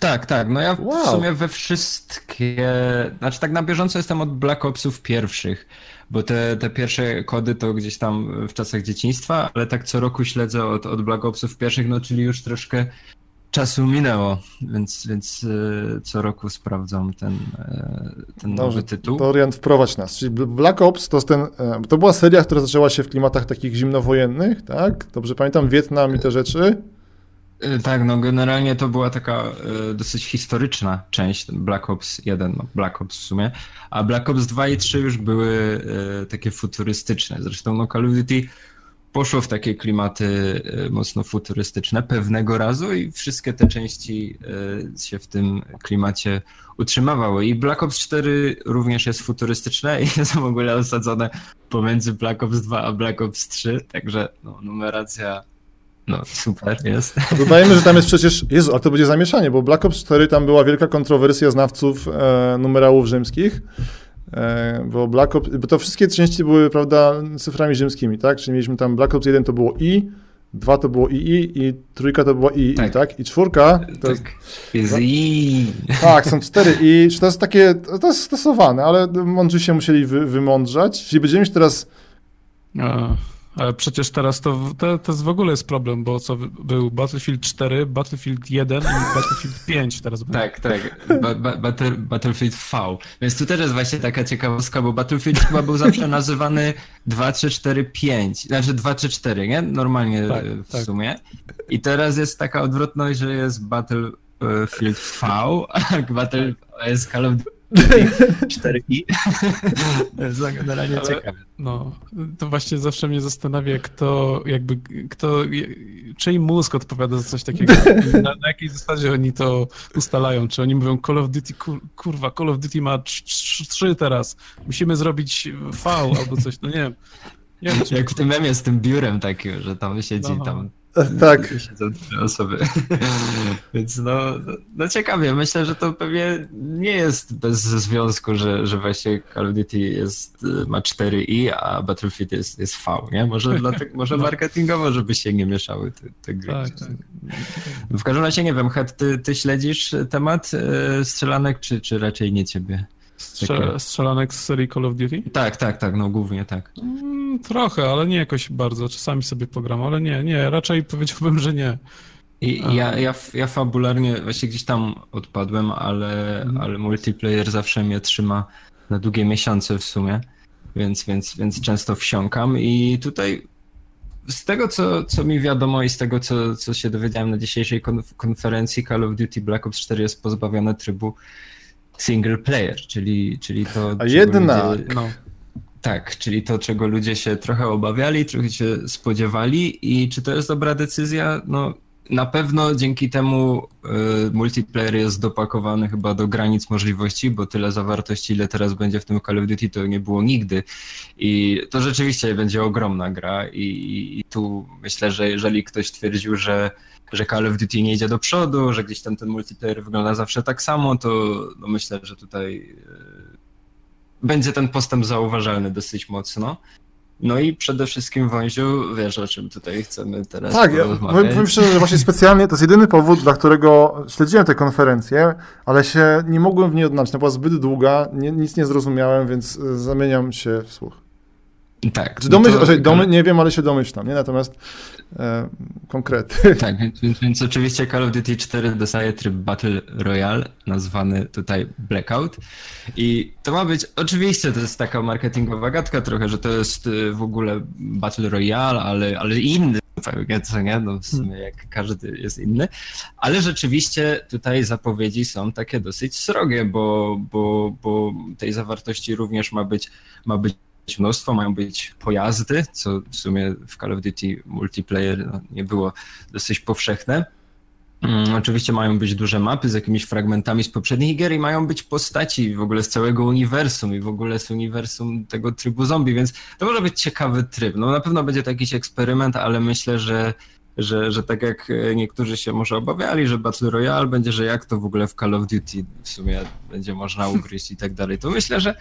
Tak, tak. No ja wow. w sumie we wszystkie. Znaczy, tak na bieżąco jestem od Black Opsów pierwszych, bo te, te pierwsze kody to gdzieś tam w czasach dzieciństwa, ale tak co roku śledzę od, od Black Opsów pierwszych, no czyli już troszkę czasu minęło, więc, więc e, co roku sprawdzam ten, e, ten nowy tytuł. Dorian, wprowadź nas. Czyli Black Ops to, ten, e, to była seria, która zaczęła się w klimatach takich zimnowojennych, tak? Dobrze pamiętam, Wietnam i te rzeczy. Y, tak, no generalnie to była taka y, dosyć historyczna część Black Ops 1, no Black Ops w sumie, a Black Ops 2 i 3 już były y, takie futurystyczne. Zresztą no Call of Duty poszło w takie klimaty mocno futurystyczne pewnego razu i wszystkie te części się w tym klimacie utrzymywały. I Black Ops 4 również jest futurystyczne i [laughs] jest w ogóle osadzone pomiędzy Black Ops 2 a Black Ops 3, także no, numeracja no, super jest. Dodajmy, że tam jest przecież, Jezu, a to będzie zamieszanie, bo Black Ops 4 tam była wielka kontrowersja znawców e, numerałów rzymskich, E, bo Black Ops, bo to wszystkie części były, prawda, cyframi rzymskimi, tak? Czyli mieliśmy tam Black Ops 1 to było I, dwa to było II i trójka to była II, tak? tak? I czwórka to tak. jest... I. Tak, są cztery I. To jest takie, to jest stosowane, ale mądrzy się musieli wy, wymądrzać. Czyli będziemy mieć teraz... Ale przecież teraz to, to, to jest w ogóle jest problem, bo co był Battlefield 4, Battlefield 1 i Battlefield 5 teraz Tak, tak. Ba, ba, Battle, Battlefield V. Więc tu też jest właśnie taka ciekawostka, bo Battlefield chyba był zawsze nazywany 2, 3, 4, 5. Znaczy 2, 3, 4, nie? Normalnie tak, w tak. sumie. I teraz jest taka odwrotność, że jest Battlefield V, a Battle jest Call of Duty 4i. to jest generalnie ciekawe. No, to właśnie zawsze mnie zastanawia, kto jakby, kto, czyj mózg odpowiada za coś takiego, [laughs] na, na jakiej zasadzie oni to ustalają, czy oni mówią Call of Duty, kur, kurwa, Call of Duty ma 3 teraz, musimy zrobić V albo coś, no nie wiem. Nie wiem Jak w tym memie z tym biurem takim, że tam siedzi no, no. tam [laughs] tak. Siedzą dwie osoby. [laughs] Więc no, no ciekawie, myślę, że to pewnie nie jest bez związku, że, że właśnie Call of Duty jest, ma 4i, a Battlefield jest, jest V, nie? Może, dlatego, może [laughs] no. marketingowo, żeby się nie mieszały te, te gry. Tak, tak. W każdym razie nie wiem, Het, ty, ty śledzisz temat e, strzelanek, czy, czy raczej nie ciebie? Strze strzelanek z serii Call of Duty? Tak, tak, tak, no głównie tak. Mm, trochę, ale nie jakoś bardzo. Czasami sobie pogram, ale nie, nie, raczej powiedziałbym, że nie. I ja, ja, ja fabularnie właśnie gdzieś tam odpadłem, ale, mhm. ale multiplayer zawsze mnie trzyma na długie miesiące w sumie, więc, więc, więc często wsiąkam i tutaj z tego, co, co mi wiadomo i z tego, co, co się dowiedziałem na dzisiejszej konferencji, Call of Duty Black Ops 4 jest pozbawione trybu single player, czyli, czyli to. A jednak. Ludzie, no, tak, czyli to, czego ludzie się trochę obawiali, trochę się spodziewali, i czy to jest dobra decyzja? No, na pewno dzięki temu y, multiplayer jest dopakowany chyba do granic możliwości, bo tyle zawartości, ile teraz będzie w tym Call of Duty, to nie było nigdy. I to rzeczywiście będzie ogromna gra, i, i tu myślę, że jeżeli ktoś twierdził, że że Call of Duty nie idzie do przodu, że gdzieś tam ten multiplayer wygląda zawsze tak samo, to no myślę, że tutaj e, będzie ten postęp zauważalny dosyć mocno. No i przede wszystkim Wąziu, wiesz o czym tutaj chcemy teraz Tak, ja powiem, powiem szczerze, że właśnie specjalnie to jest jedyny powód, dla którego śledziłem tę konferencję, ale się nie mogłem w niej odnaleźć. Ona była zbyt długa, nie, nic nie zrozumiałem, więc e, zamieniam się w słuch. Tak. Czy domyśl, to... domy, nie wiem, ale się domyślam, nie? Natomiast e, konkrety. [laughs] Tak, więc, więc, oczywiście Call of Duty 4 dostaje tryb Battle Royale, nazwany tutaj Blackout. I to ma być, oczywiście to jest taka marketingowa gadka trochę, że to jest y, w ogóle Battle Royale, ale, ale inny zupełnie, co nie? No w sumie jak każdy jest inny. Ale rzeczywiście tutaj zapowiedzi są takie dosyć srogie, bo, bo, bo tej zawartości również ma być, ma być mnóstwo, mają być pojazdy, co w sumie w Call of Duty multiplayer no, nie było dosyć powszechne. Um, oczywiście mają być duże mapy z jakimiś fragmentami z poprzednich gier i mają być postaci w ogóle z całego uniwersum i w ogóle z uniwersum tego trybu zombie, więc to może być ciekawy tryb. No na pewno będzie to jakiś eksperyment, ale myślę, że że, że tak jak niektórzy się może obawiali, że Battle Royale będzie, że jak to w ogóle w Call of Duty w sumie będzie można [laughs] ugryźć i tak dalej, to myślę, że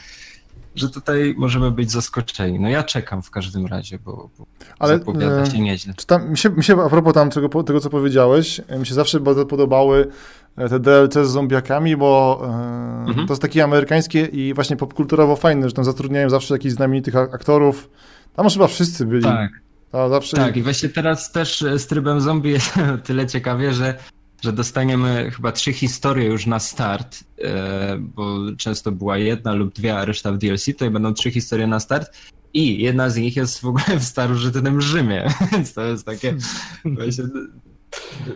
że tutaj możemy być zaskoczeni. No ja czekam w każdym razie, bo, bo Ale, zapowiada e, się nieźle. Tam, mi, się, mi się a propos tam tego, tego, co powiedziałeś, mi się zawsze bardzo podobały e, te DLC z zombiakami, bo e, mhm. to jest takie amerykańskie i właśnie popkulturowo fajne, że tam zatrudniają zawsze jakichś znamienitych aktorów. Tam chyba wszyscy byli. Tak. Zawsze... Tak, i właśnie teraz też z trybem zombie jest [laughs] tyle ciekawie, że że dostaniemy chyba trzy historie już na start, e, bo często była jedna lub dwie, a reszta w DLC, to będą trzy historie na start i jedna z nich jest w ogóle w starożytnym Rzymie, [laughs] więc to jest takie właśnie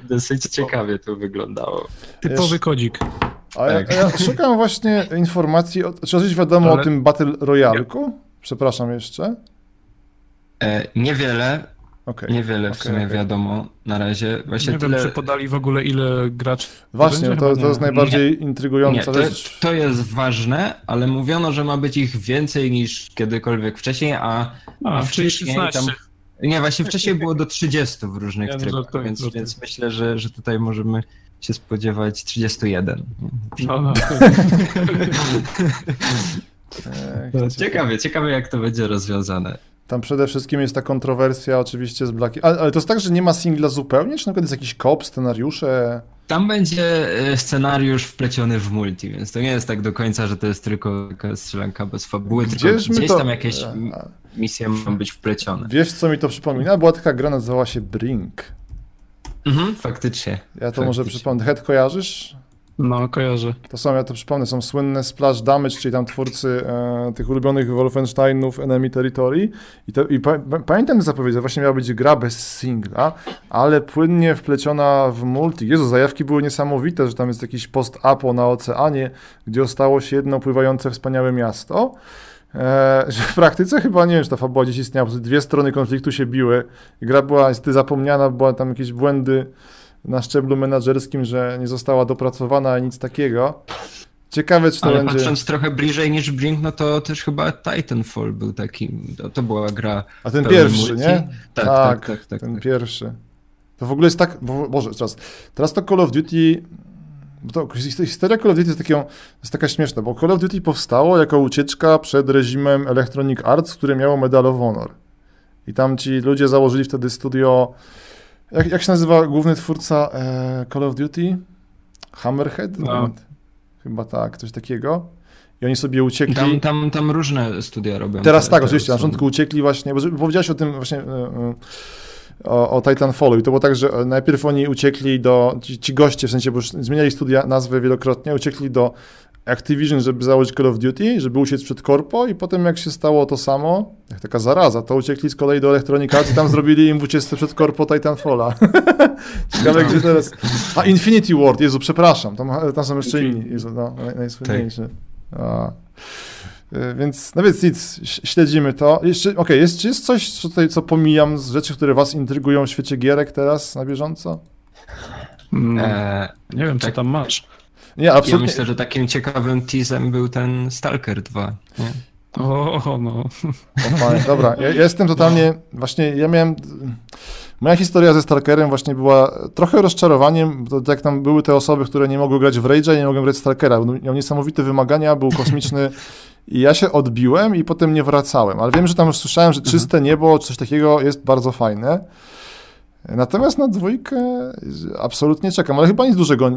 dosyć ciekawie to wyglądało. Typowy kodzik. A tak. ja, ja, szukam właśnie informacji, o, czy coś wiadomo Ale... o tym Battle Royalku? Przepraszam jeszcze. E, niewiele. Okay. Niewiele w okay, sumie okay. wiadomo na razie. Właśnie nie tyle... wiem, czy podali w ogóle ile graczy. Właśnie, to, to jest najbardziej nie. intrygująca nie, rzecz. To, to jest ważne, ale mówiono, że ma być ich więcej niż kiedykolwiek wcześniej, a, a, a wcześniej tam... Nie, właśnie wcześniej było do 30 w różnych ja trybach, no, więc, więc myślę, że, że tutaj możemy się spodziewać 31. No, no. [laughs] ciekawie, ciekawie jak to będzie rozwiązane. Tam przede wszystkim jest ta kontrowersja oczywiście z Black... Ale, ale to jest tak, że nie ma singla zupełnie? Czy na przykład jest jakiś kop, scenariusze? Tam będzie e, scenariusz wpleciony w multi, więc to nie jest tak do końca, że to jest tylko taka strzelanka bez fabuły, Gdzież tylko gdzieś to... tam jakieś misje mogą być wplecione. Wiesz, co mi to przypomina? Była taka gra, nazywała się Brink. Mhm, faktycznie. Ja to faktycznie. może przypomnę. Head kojarzysz? No, kojarzę. To są, ja to przypomnę, są słynne Splash Damage, czyli tam twórcy e, tych ulubionych Wolfensteinów Enemy Territory. I, to, i pa, pamiętam zapowiedział, właśnie miała być gra bez singla, ale płynnie wpleciona w multi. Jezu, zajawki były niesamowite, że tam jest jakiś post-apo na oceanie, gdzie ostało się jedno pływające wspaniałe miasto. E, że w praktyce chyba nie wiem, czy ta fabuła gdzieś istniała, dwie strony konfliktu się biły. Gra była niestety zapomniana, była tam jakieś błędy na szczeblu menedżerskim, że nie została dopracowana, nic takiego. Ciekawe, czy to Ale będzie... patrząc trochę bliżej niż Brink, no to też chyba Titanfall był taki, to, to była gra... A ten pierwszy, multi. nie? Tak, tak, tak, tak, ten tak. pierwszy. To w ogóle jest tak, bo, Boże, teraz, teraz to Call of Duty, bo to, historia Call of Duty jest, taką, jest taka śmieszna, bo Call of Duty powstało jako ucieczka przed reżimem Electronic Arts, które miało Medal of Honor. I tam ci ludzie założyli wtedy studio jak, jak się nazywa główny twórca e, Call of Duty? Hammerhead? No. Chyba tak, coś takiego. I oni sobie uciekli. Tam, tam, tam różne studia robią. Teraz te, tak, te oczywiście. Na początku uciekli właśnie, bo powiedziałeś o tym właśnie e, e, o, o Titanfallu i to było tak, że najpierw oni uciekli do, ci, ci goście, w sensie, bo już zmieniali studia, nazwę wielokrotnie, uciekli do Activision, żeby założyć Call of Duty, żeby uciec przed korpo i potem jak się stało to samo, jak taka zaraza, to uciekli z kolei do Electronic Arts i tam zrobili im w ucieczce przed korpo Titanfalla. [laughs] Ciekawe, gdzie teraz... A, Infinity Ward, Jezu, przepraszam, tam, tam są jeszcze inni, Jezu, no, najsłynniejszy. A. Y, więc, no więc nic, śledzimy to. Jeszcze, okej, okay, jest, czy jest coś co tutaj, co pomijam z rzeczy, które was intrygują w świecie gierek teraz na bieżąco? Mm, eee, nie wiem, tak. co tam masz. Nie, absolutnie. Ja myślę, że takim ciekawym teasem był ten Stalker 2. Nie? O, no. O, dobra, ja, ja jestem totalnie, właśnie ja miałem... Moja historia ze Stalkerem właśnie była trochę rozczarowaniem, bo jak tam były te osoby, które nie mogły grać w Rage'a i nie mogły grać w Stalkera. Miał niesamowite wymagania, był kosmiczny i ja się odbiłem i potem nie wracałem. Ale wiem, że tam już słyszałem, że czyste niebo, coś takiego jest bardzo fajne. Natomiast na dwójkę absolutnie czekam, ale chyba nic dużego.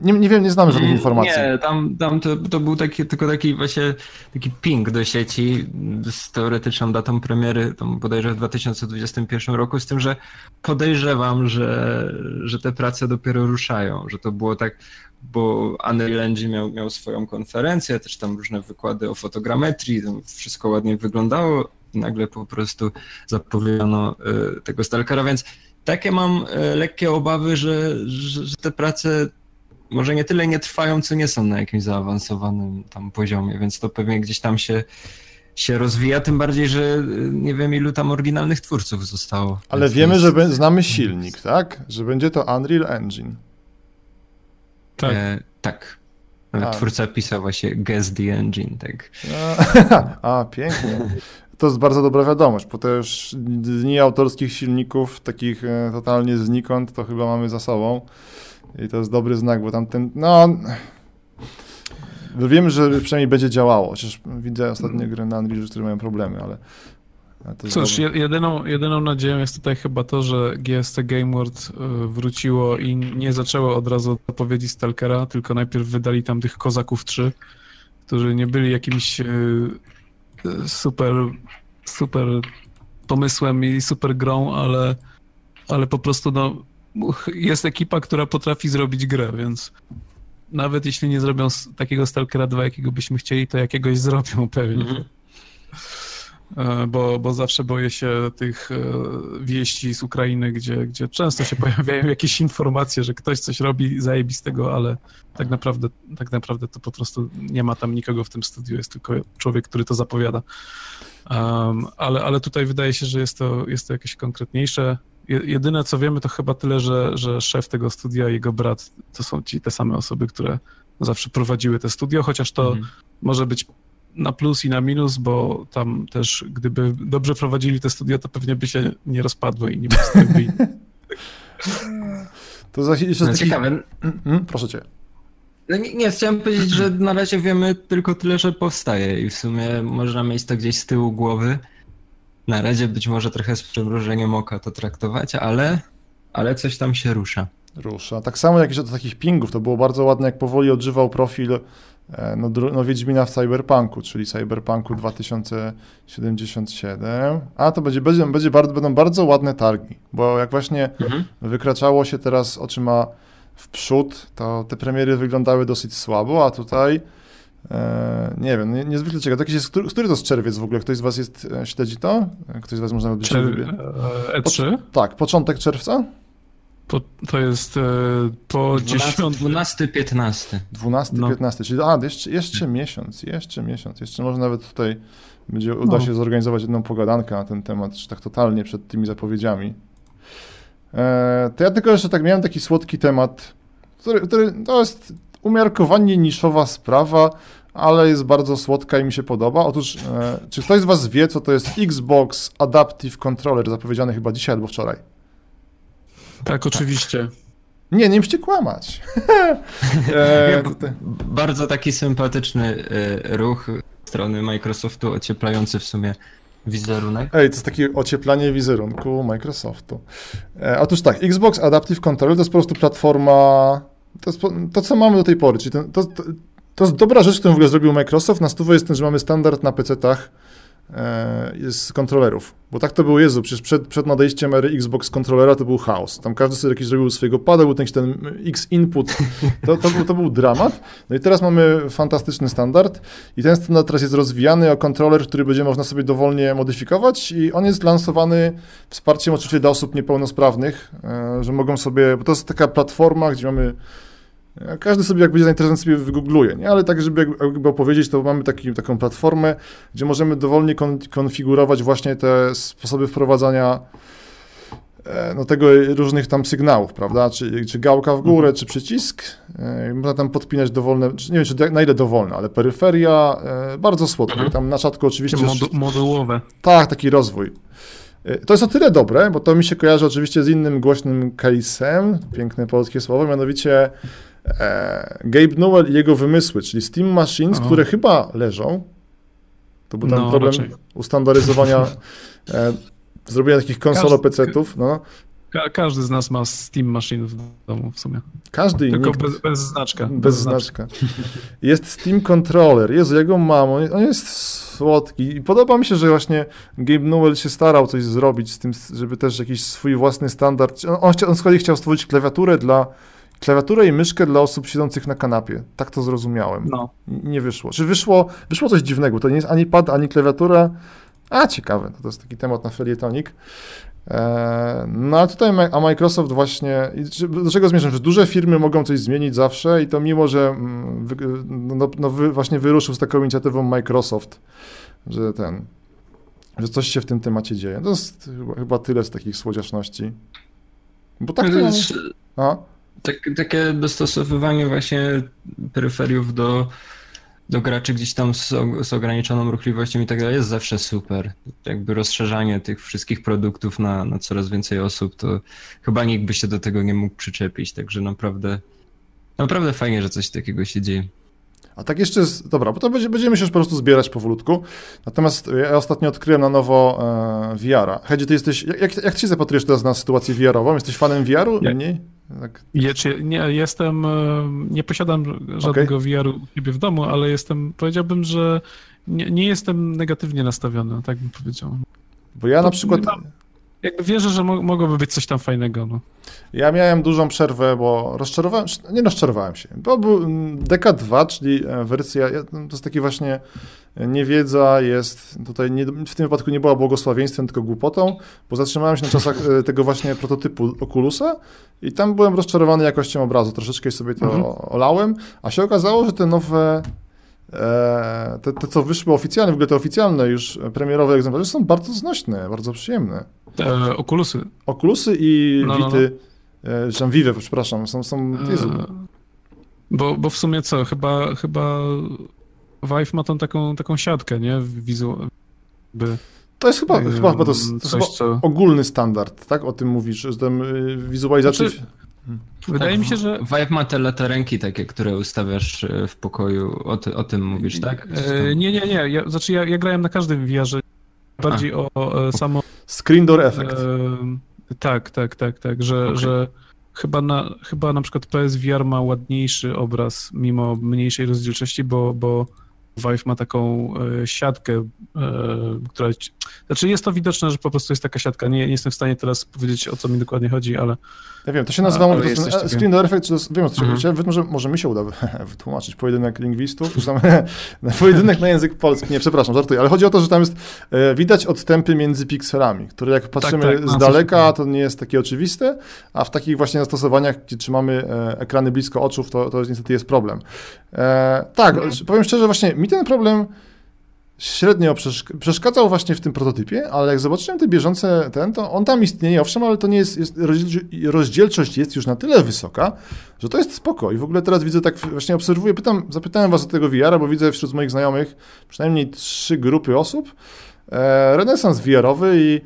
Nie, nie wiem, nie znamy żadnych mm, informacji. Nie, tam, tam to, to był taki, tylko taki właśnie taki ping do sieci z teoretyczną datą premiery, tam bodajże w 2021 roku, z tym, że podejrzewam, że, że te prace dopiero ruszają, że to było tak, bo Unreal Engine miał, miał swoją konferencję, też tam różne wykłady o fotogrametrii, tam wszystko ładnie wyglądało, nagle po prostu zapowiedziano y, tego Stalkera, więc takie mam y, lekkie obawy, że, że, że, te prace może nie tyle nie trwają, co nie są na jakimś zaawansowanym tam poziomie, więc to pewnie gdzieś tam się się rozwija, tym bardziej, że y, nie wiem ilu tam oryginalnych twórców zostało. Ale wiemy, jest... że znamy silnik, tak? Że będzie to Unreal Engine. Tak. E, tak. Twórca pisał właśnie Guess the Engine, tak. A, [laughs] a pięknie. To jest bardzo dobra wiadomość, bo też dni autorskich silników, takich e, totalnie znikąd, to chyba mamy za sobą. I to jest dobry znak, bo tamten, no... Wiemy, że przynajmniej będzie działało, chociaż widzę ostatnie gry na Unreal, które mają problemy, ale... Cóż, jedyną, jedyną nadzieją jest tutaj chyba to, że GST Game World e, wróciło i nie zaczęło od razu zapowiedzi Stalkera, tylko najpierw wydali tam tych Kozaków 3, którzy nie byli jakimś e, super, super pomysłem i super grą, ale, ale po prostu no, jest ekipa, która potrafi zrobić grę, więc nawet jeśli nie zrobią takiego Stalkera 2, jakiego byśmy chcieli, to jakiegoś zrobią pewnie. Mm -hmm. Bo, bo zawsze boję się tych e, wieści z Ukrainy, gdzie, gdzie często się [laughs] pojawiają jakieś informacje, że ktoś coś robi zajebistego, ale tak naprawdę, tak naprawdę to po prostu nie ma tam nikogo w tym studiu, jest tylko człowiek, który to zapowiada. Um, ale, ale tutaj wydaje się, że jest to, jest to jakieś konkretniejsze. Jedyne co wiemy to chyba tyle, że, że szef tego studia i jego brat to są ci te same osoby, które zawsze prowadziły te studio, chociaż to mhm. może być na plus i na minus, bo tam też gdyby dobrze prowadzili te studia, to pewnie by się nie rozpadły i nie by [laughs] To za jeszcze no, taki... ciekawe. Mm, proszę cię. No nie, nie, chciałem powiedzieć, że na razie wiemy tylko tyle, że powstaje i w sumie można mieć to gdzieś z tyłu głowy. Na razie być może trochę z przymrużeniem oka to traktować, ale, ale coś tam się rusza. Rusza. Tak samo jak jeszcze do takich pingów, to było bardzo ładne, jak powoli odżywał profil no, no Wiedźmina w Cyberpunku, czyli Cyberpunku 2077. A to będzie, będzie, będzie bardzo, będą bardzo ładne targi, bo jak właśnie mhm. wykraczało się teraz oczyma w przód, to te premiery wyglądały dosyć słabo, a tutaj e, nie wiem, nie, niezwykle ciekawe. Jakiś jest, który, który to jest czerwiec w ogóle? Ktoś z was jest, e, śledzi to? Ktoś z was może nawet być Czer- E3? Po, tak, początek czerwca? To, to jest e, po 10... 12, 15. 12, no. 15, czyli a, jeszcze, jeszcze miesiąc, jeszcze miesiąc. Jeszcze może nawet tutaj będzie uda no. się zorganizować jedną pogadankę na ten temat, czy tak totalnie przed tymi zapowiedziami. E, to ja tylko jeszcze tak miałem taki słodki temat, który, który to jest umiarkowanie niszowa sprawa, ale jest bardzo słodka i mi się podoba. Otóż, e, czy ktoś z Was wie, co to jest Xbox Adaptive Controller, zapowiedziany chyba dzisiaj albo wczoraj? Tak, oczywiście. Nie, nie musicie kłamać. [laughs] e, bardzo taki sympatyczny e, ruch strony Microsoftu, ocieplający w sumie wizerunek. Ej, to jest takie ocieplanie wizerunku Microsoftu. E, otóż tak, Xbox Adaptive Controller to jest po prostu platforma, to, jest, to co mamy do tej pory, czyli ten, to, to, to, jest dobra rzecz, którą w ogóle zrobił Microsoft. Na stówę jest ten, że mamy standard na PC-tach e, z kontrolerów. Bo tak to było, Jezu, przecież przed, przed nadejściem ery Xbox kontrolera to był chaos. Tam każdy sobie jakiś zrobił swojego pada, był ten, ten X-input, to, to, był, to był dramat. No i teraz mamy fantastyczny standard i ten standard teraz jest rozwijany o kontroler, który będzie można sobie dowolnie modyfikować i on jest lansowany wsparciem oczywiście dla osób niepełnosprawnych, e, że mogą sobie, bo to jest taka platforma, gdzie mamy każdy sobie, jak będzie zainteresowany, sobie wygoogluje, nie? ale tak, żeby jakby opowiedzieć, to mamy taki, taką platformę, gdzie możemy dowolnie kon konfigurować właśnie te sposoby wprowadzania e, no, tego różnych tam sygnałów, prawda? Czy, czy gałka w górę, mhm. czy przycisk. E, można tam podpinać dowolne, nie wiem, czy na ile dowolne, ale peryferia, e, bardzo słodkie. Mhm. Tam na czatku oczywiście... Modu modułowe. Tak, taki rozwój. To jest o tyle dobre, bo to mi się kojarzy oczywiście z innym głośnym case'em, piękne polskie słowo, mianowicie e, Gabe Newell i jego wymysły, czyli Steam Machines, które chyba leżą. To był tam no, problem raczej. ustandaryzowania, [laughs] e, zrobienia takich konsol PC-ów. No. Ka każdy z nas ma Steam Machine w domu w sumie. Każdy Tylko nikt... bez, bez, znaczka. Bez, bez znaczka. Jest Steam Controller. Jezu, jego mam. On jest słodki. I podoba mi się, że właśnie Gabe Newell się starał coś zrobić z tym, żeby też jakiś swój własny standard. On, on, on z kolei chciał stworzyć klawiaturę dla klawiaturę i myszkę dla osób siedzących na kanapie. Tak to zrozumiałem. No. Nie wyszło. Czy wyszło, wyszło coś dziwnego? To nie jest ani pad, ani klawiatura. A, ciekawe. To jest taki temat na felietonik. Eee, no ale tutaj a Microsoft właśnie, do czego zmierzam, że duże firmy mogą coś zmienić zawsze i to mimo, że mm, no, no, wy, właśnie wyruszył z taką inicjatywą Microsoft, że ten, że coś się w tym temacie dzieje. To jest chyba, chyba tyle z takich słodziaszności. Bo tak to... Jest... A? Tak, takie dostosowywanie właśnie peryferiów do, do graczy gdzieś tam z, z ograniczoną ruchliwością i tak dalej jest zawsze super. Jakby rozszerzanie tych wszystkich produktów na, na coraz więcej osób, to chyba nikt by się do tego nie mógł przyczepić, także naprawdę naprawdę fajnie, że coś takiego się dzieje. A tak jeszcze, jest, dobra, bo to będzie, będziemy się już po prostu zbierać powolutku. Natomiast ja ostatnio odkryłem na nowo e, VR-a. Hedzi, ty jesteś, jak, jak, ty się zapatrujesz teraz na sytuację VR-ową? Jesteś fanem VR-u? Nie. Mniej? Tak. nie, jestem, e, nie posiadam żadnego okay. VR-u u siebie w domu, ale jestem, powiedziałbym, że nie, nie jestem negatywnie nastawiony, tak bym powiedział. Bo ja to na przykład jakby wierzę, że mo mogłoby być coś tam fajnego. No. Ja miałem dużą przerwę, bo rozczarowałem się, nie rozczarowałem się, bo był mm, DK2, czyli e, wersja, to jest taki właśnie e, niewiedza, jest tutaj, nie, w tym wypadku nie była błogosławieństwem, tylko głupotą, bo zatrzymałem się na czasach e, tego właśnie prototypu Oculusa i tam byłem rozczarowany jakością obrazu, troszeczkę sobie to mhm. olałem, a się okazało, że te nowe te, te, co wyszły oficjalnie, w ogóle te oficjalne już premierowe egzemplarze są bardzo znośne, bardzo przyjemne. E, okulusy. Okulusy i no, Wity, no, no. E, Vive, przepraszam, są, są e, bo, bo w sumie co, chyba, chyba Vive ma tą taką, taką siatkę, nie? Wizu... By... To jest chyba, chyba, chyba, to jest, to jest co... ogólny standard, tak? O tym mówisz, że tam wizualizacja... Znaczy... Wydaje tak, mi się, że. Vive ma te latarki takie, które ustawiasz e, w pokoju. O, ty, o tym mówisz, tak? E, nie, nie, nie. Ja, znaczy, ja, ja grałem na każdym VR-ze. Bardziej o, o, samo. Screen door effect. E, tak, tak, tak, tak. Że, okay. że chyba, na, chyba na przykład PSVR ma ładniejszy obraz mimo mniejszej rozdzielczości, bo, bo Vive ma taką e, siatkę, e, która... Znaczy jest to widoczne, że po prostu jest taka siatka. Nie, nie jestem w stanie teraz powiedzieć, o co mi dokładnie chodzi, ale... Ja wiem, to się nazywa a, to, screen door effect, to, wiem co mhm. może, może mi się uda [laughs] wytłumaczyć pojedynek lingwistów, czy tam, [laughs] pojedynek na język polski, nie, przepraszam, żartuję, ale chodzi o to, że tam jest, e, widać odstępy między pikselami, które jak patrzymy tak, tak, z daleka, to nie jest takie oczywiste, a w takich właśnie zastosowaniach, gdzie trzymamy ekrany blisko oczów, to, to niestety jest problem. E, tak, mhm. powiem szczerze, właśnie mi ten problem średnio przeszkadzał właśnie w tym prototypie, ale jak zobaczyłem te bieżące ten, to on tam istnieje, owszem, ale to nie jest, jest rozdzielczość jest już na tyle wysoka, że to jest spoko. I w ogóle teraz widzę, tak właśnie obserwuję, pytam, zapytałem was o tego VR-a, bo widzę wśród moich znajomych przynajmniej trzy grupy osób, e, renesans VR-owy i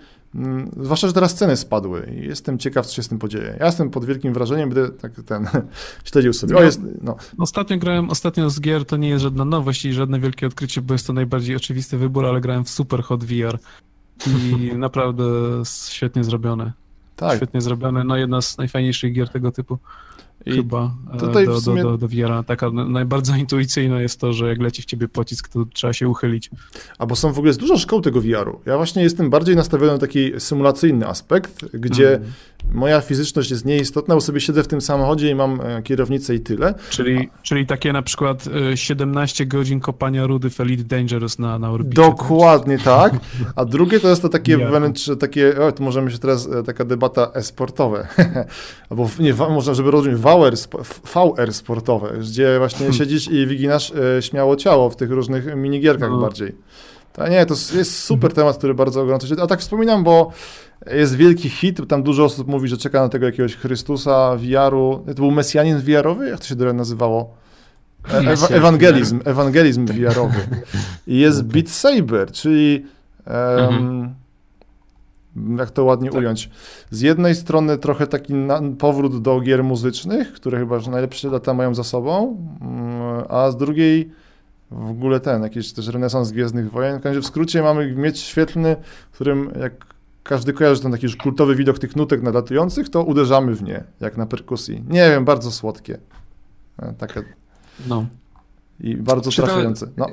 zwłaszcza, że teraz ceny spadły i jestem ciekaw, co się z tym podzieje. Ja jestem pod wielkim wrażeniem, będę tak ten [laughs] śledził sobie. O, jest, no. Ostatnio grałem, ostatnio z gier to nie jest żadna nowość i żadne wielkie odkrycie, bo jest to najbardziej oczywisty wybór, ale grałem w Super Hot VR i [laughs] naprawdę świetnie zrobione. Tak. Świetnie zrobione, no jedna z najfajniejszych gier tego typu. I Chyba e, tutaj do, sumie... do, do, do VR. Taka najbardziej [laughs] intuicyjna jest to, że jak leci w ciebie pocisk, to trzeba się uchylić. Albo są w ogóle jest dużo szkoł tego VR-u. Ja właśnie jestem bardziej nastawiony na taki symulacyjny aspekt, gdzie mm moja fizyczność jest nieistotna, bo sobie siedzę w tym samochodzie i mam e, kierownicę i tyle. Czyli, czyli takie na przykład 17 e, godzin kopania rudy w Elite Dangerous na, na orbicie. Dokładnie tak. A drugie to jest to takie ja. wręcz takie, o, tu możemy się teraz, taka debata e-sportowe, [laughs] albo nie, można, żeby rozumieć, VR, VR sportowe, gdzie właśnie hmm. siedzisz i wyginasz śmiało ciało w tych różnych minigierkach no. bardziej. To nie, to jest super temat, który bardzo ogląda się. A tak wspominam, bo jest wielki hit, tam dużo osób mówi, że czeka na tego jakiegoś Chrystusa, VR-u. To był Mesjanin VR-owy? Jak to się dalej nazywało? E ewangelizm, ewangelizm VR-owy. I jest [laughs] Beat Saber, czyli um, jak to ładnie tak. ująć. Z jednej strony trochę taki powrót do gier muzycznych, które chyba że najlepsze lata mają za sobą, mm, a z drugiej w ogóle ten, jakiś też renesans Gwiezdnych Wojen. W skrócie mamy mieć świetlny, w którym jak każdy kojarzy ten taki już kultowy widok tych nutek nadlatujących, to uderzamy w nie, jak na perkusji. Nie wiem, bardzo słodkie. E, takie. No. I bardzo Czy trafiające. No.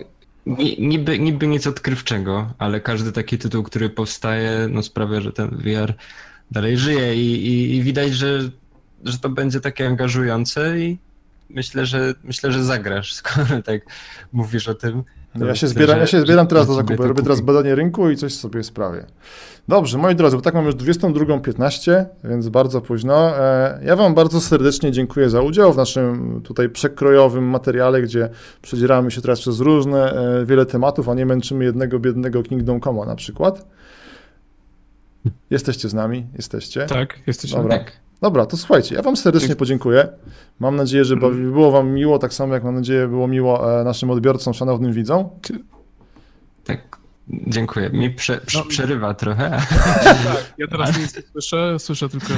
Niby, niby nic odkrywczego, ale każdy taki tytuł, który powstaje, no sprawia, że ten VR dalej żyje i, i, i widać, że, że to będzie takie angażujące i myślę, że myślę, że zagrasz, [laughs] skoro tak mówisz o tym. Ja się, zbieram, ja się zbieram teraz do zakupu. Robię teraz badanie rynku i coś sobie sprawię. Dobrze, moi drodzy, bo tak mam już 22.15, więc bardzo późno. E, ja Wam bardzo serdecznie dziękuję za udział w naszym tutaj przekrojowym materiale, gdzie przedzieramy się teraz przez różne, e, wiele tematów, a nie męczymy jednego biednego Kingdom Coma na przykład. Jesteście z nami? Jesteście? Tak, jesteśmy. Dobra. Tak. Dobra, to słuchajcie, ja Wam serdecznie podziękuję. Mam nadzieję, że było Wam miło, tak samo jak mam nadzieję było miło e, naszym odbiorcom, szanownym widzom. Tak, dziękuję. Mi prze, prze, no. przerywa trochę. Tak, ja teraz [laughs] nic nie słyszę, słyszę tylko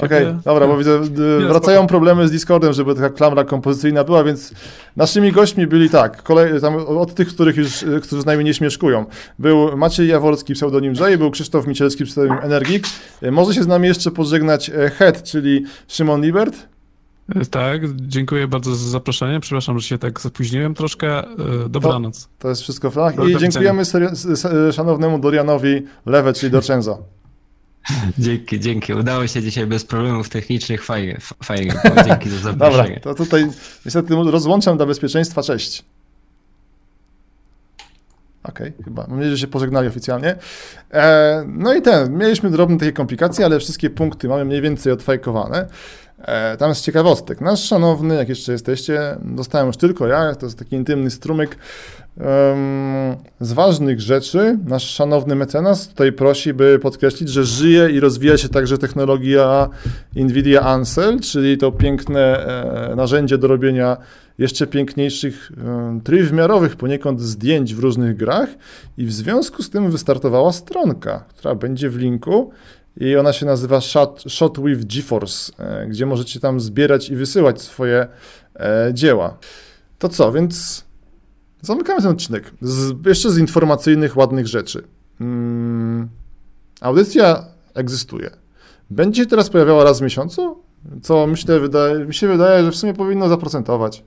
Okej, okay, dobra, bo widzę, wracają problemy z Discordem, żeby taka klamra kompozycyjna była, więc naszymi gośćmi byli tak, kolej, tam od tych, których już, którzy z nami nie śmieszkują. Był Maciej Jaworski, pseudonim Jay, był Krzysztof Micielski, pseudonim Energik. Może się z nami jeszcze pożegnać Head, czyli Szymon Libert. Tak, dziękuję bardzo za zaproszenie. Przepraszam, że się tak zapóźniłem troszkę. Dobranoc. To, to jest wszystko w I dziękujemy szanownemu Dorianowi Lewe, czyli Dorcenzo. [laughs] Dzięki, dzięki. Udało się dzisiaj bez problemów technicznych. Fajnie, fajnie. [laughs] Dzięki za zaproszenie. Dobra, to tutaj niestety rozłączam dla bezpieczeństwa. Cześć. Okej, okay, chyba. Mam nadzieję, że się pożegnali oficjalnie. E, no i ten, mieliśmy drobne takie komplikacje, ale wszystkie punkty mamy mniej więcej odfajkowane. E, tam jest ciekawostek. Nasz szanowny, jak jeszcze jesteście, dostałem już tylko ja, to jest taki intymny strumyk z ważnych rzeczy. Nasz szanowny mecenas tutaj prosi, by podkreślić, że żyje i rozwija się także technologia NVIDIA Ansel, czyli to piękne e, narzędzie do robienia jeszcze piękniejszych, trójwymiarowych poniekąd zdjęć w różnych grach. I w związku z tym wystartowała stronka, która będzie w linku i ona się nazywa Shot, Shot with GeForce, e, gdzie możecie tam zbierać i wysyłać swoje e, dzieła. To co, więc zamykamy ten odcinek. Z, jeszcze z informacyjnych, ładnych rzeczy. Hmm, audycja egzystuje. Będzie się teraz pojawiała raz w miesiącu? Co myślę, wydaje, mi się wydaje, że w sumie powinno zaprocentować,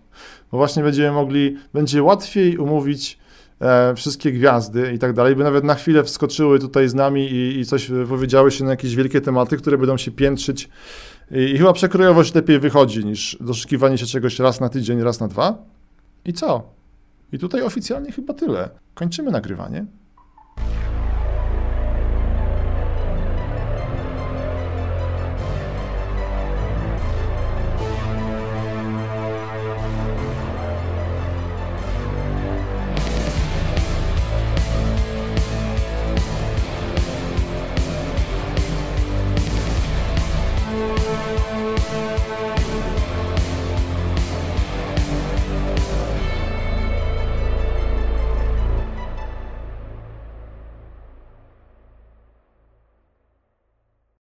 bo właśnie będziemy mogli, będzie łatwiej umówić e, wszystkie gwiazdy i tak dalej, by nawet na chwilę wskoczyły tutaj z nami i, i coś powiedziały się na jakieś wielkie tematy, które będą się piętrzyć i, i chyba przekrojowość lepiej wychodzi niż doszukiwanie się czegoś raz na tydzień, raz na dwa. I co? I tutaj oficjalnie chyba tyle. Kończymy nagrywanie.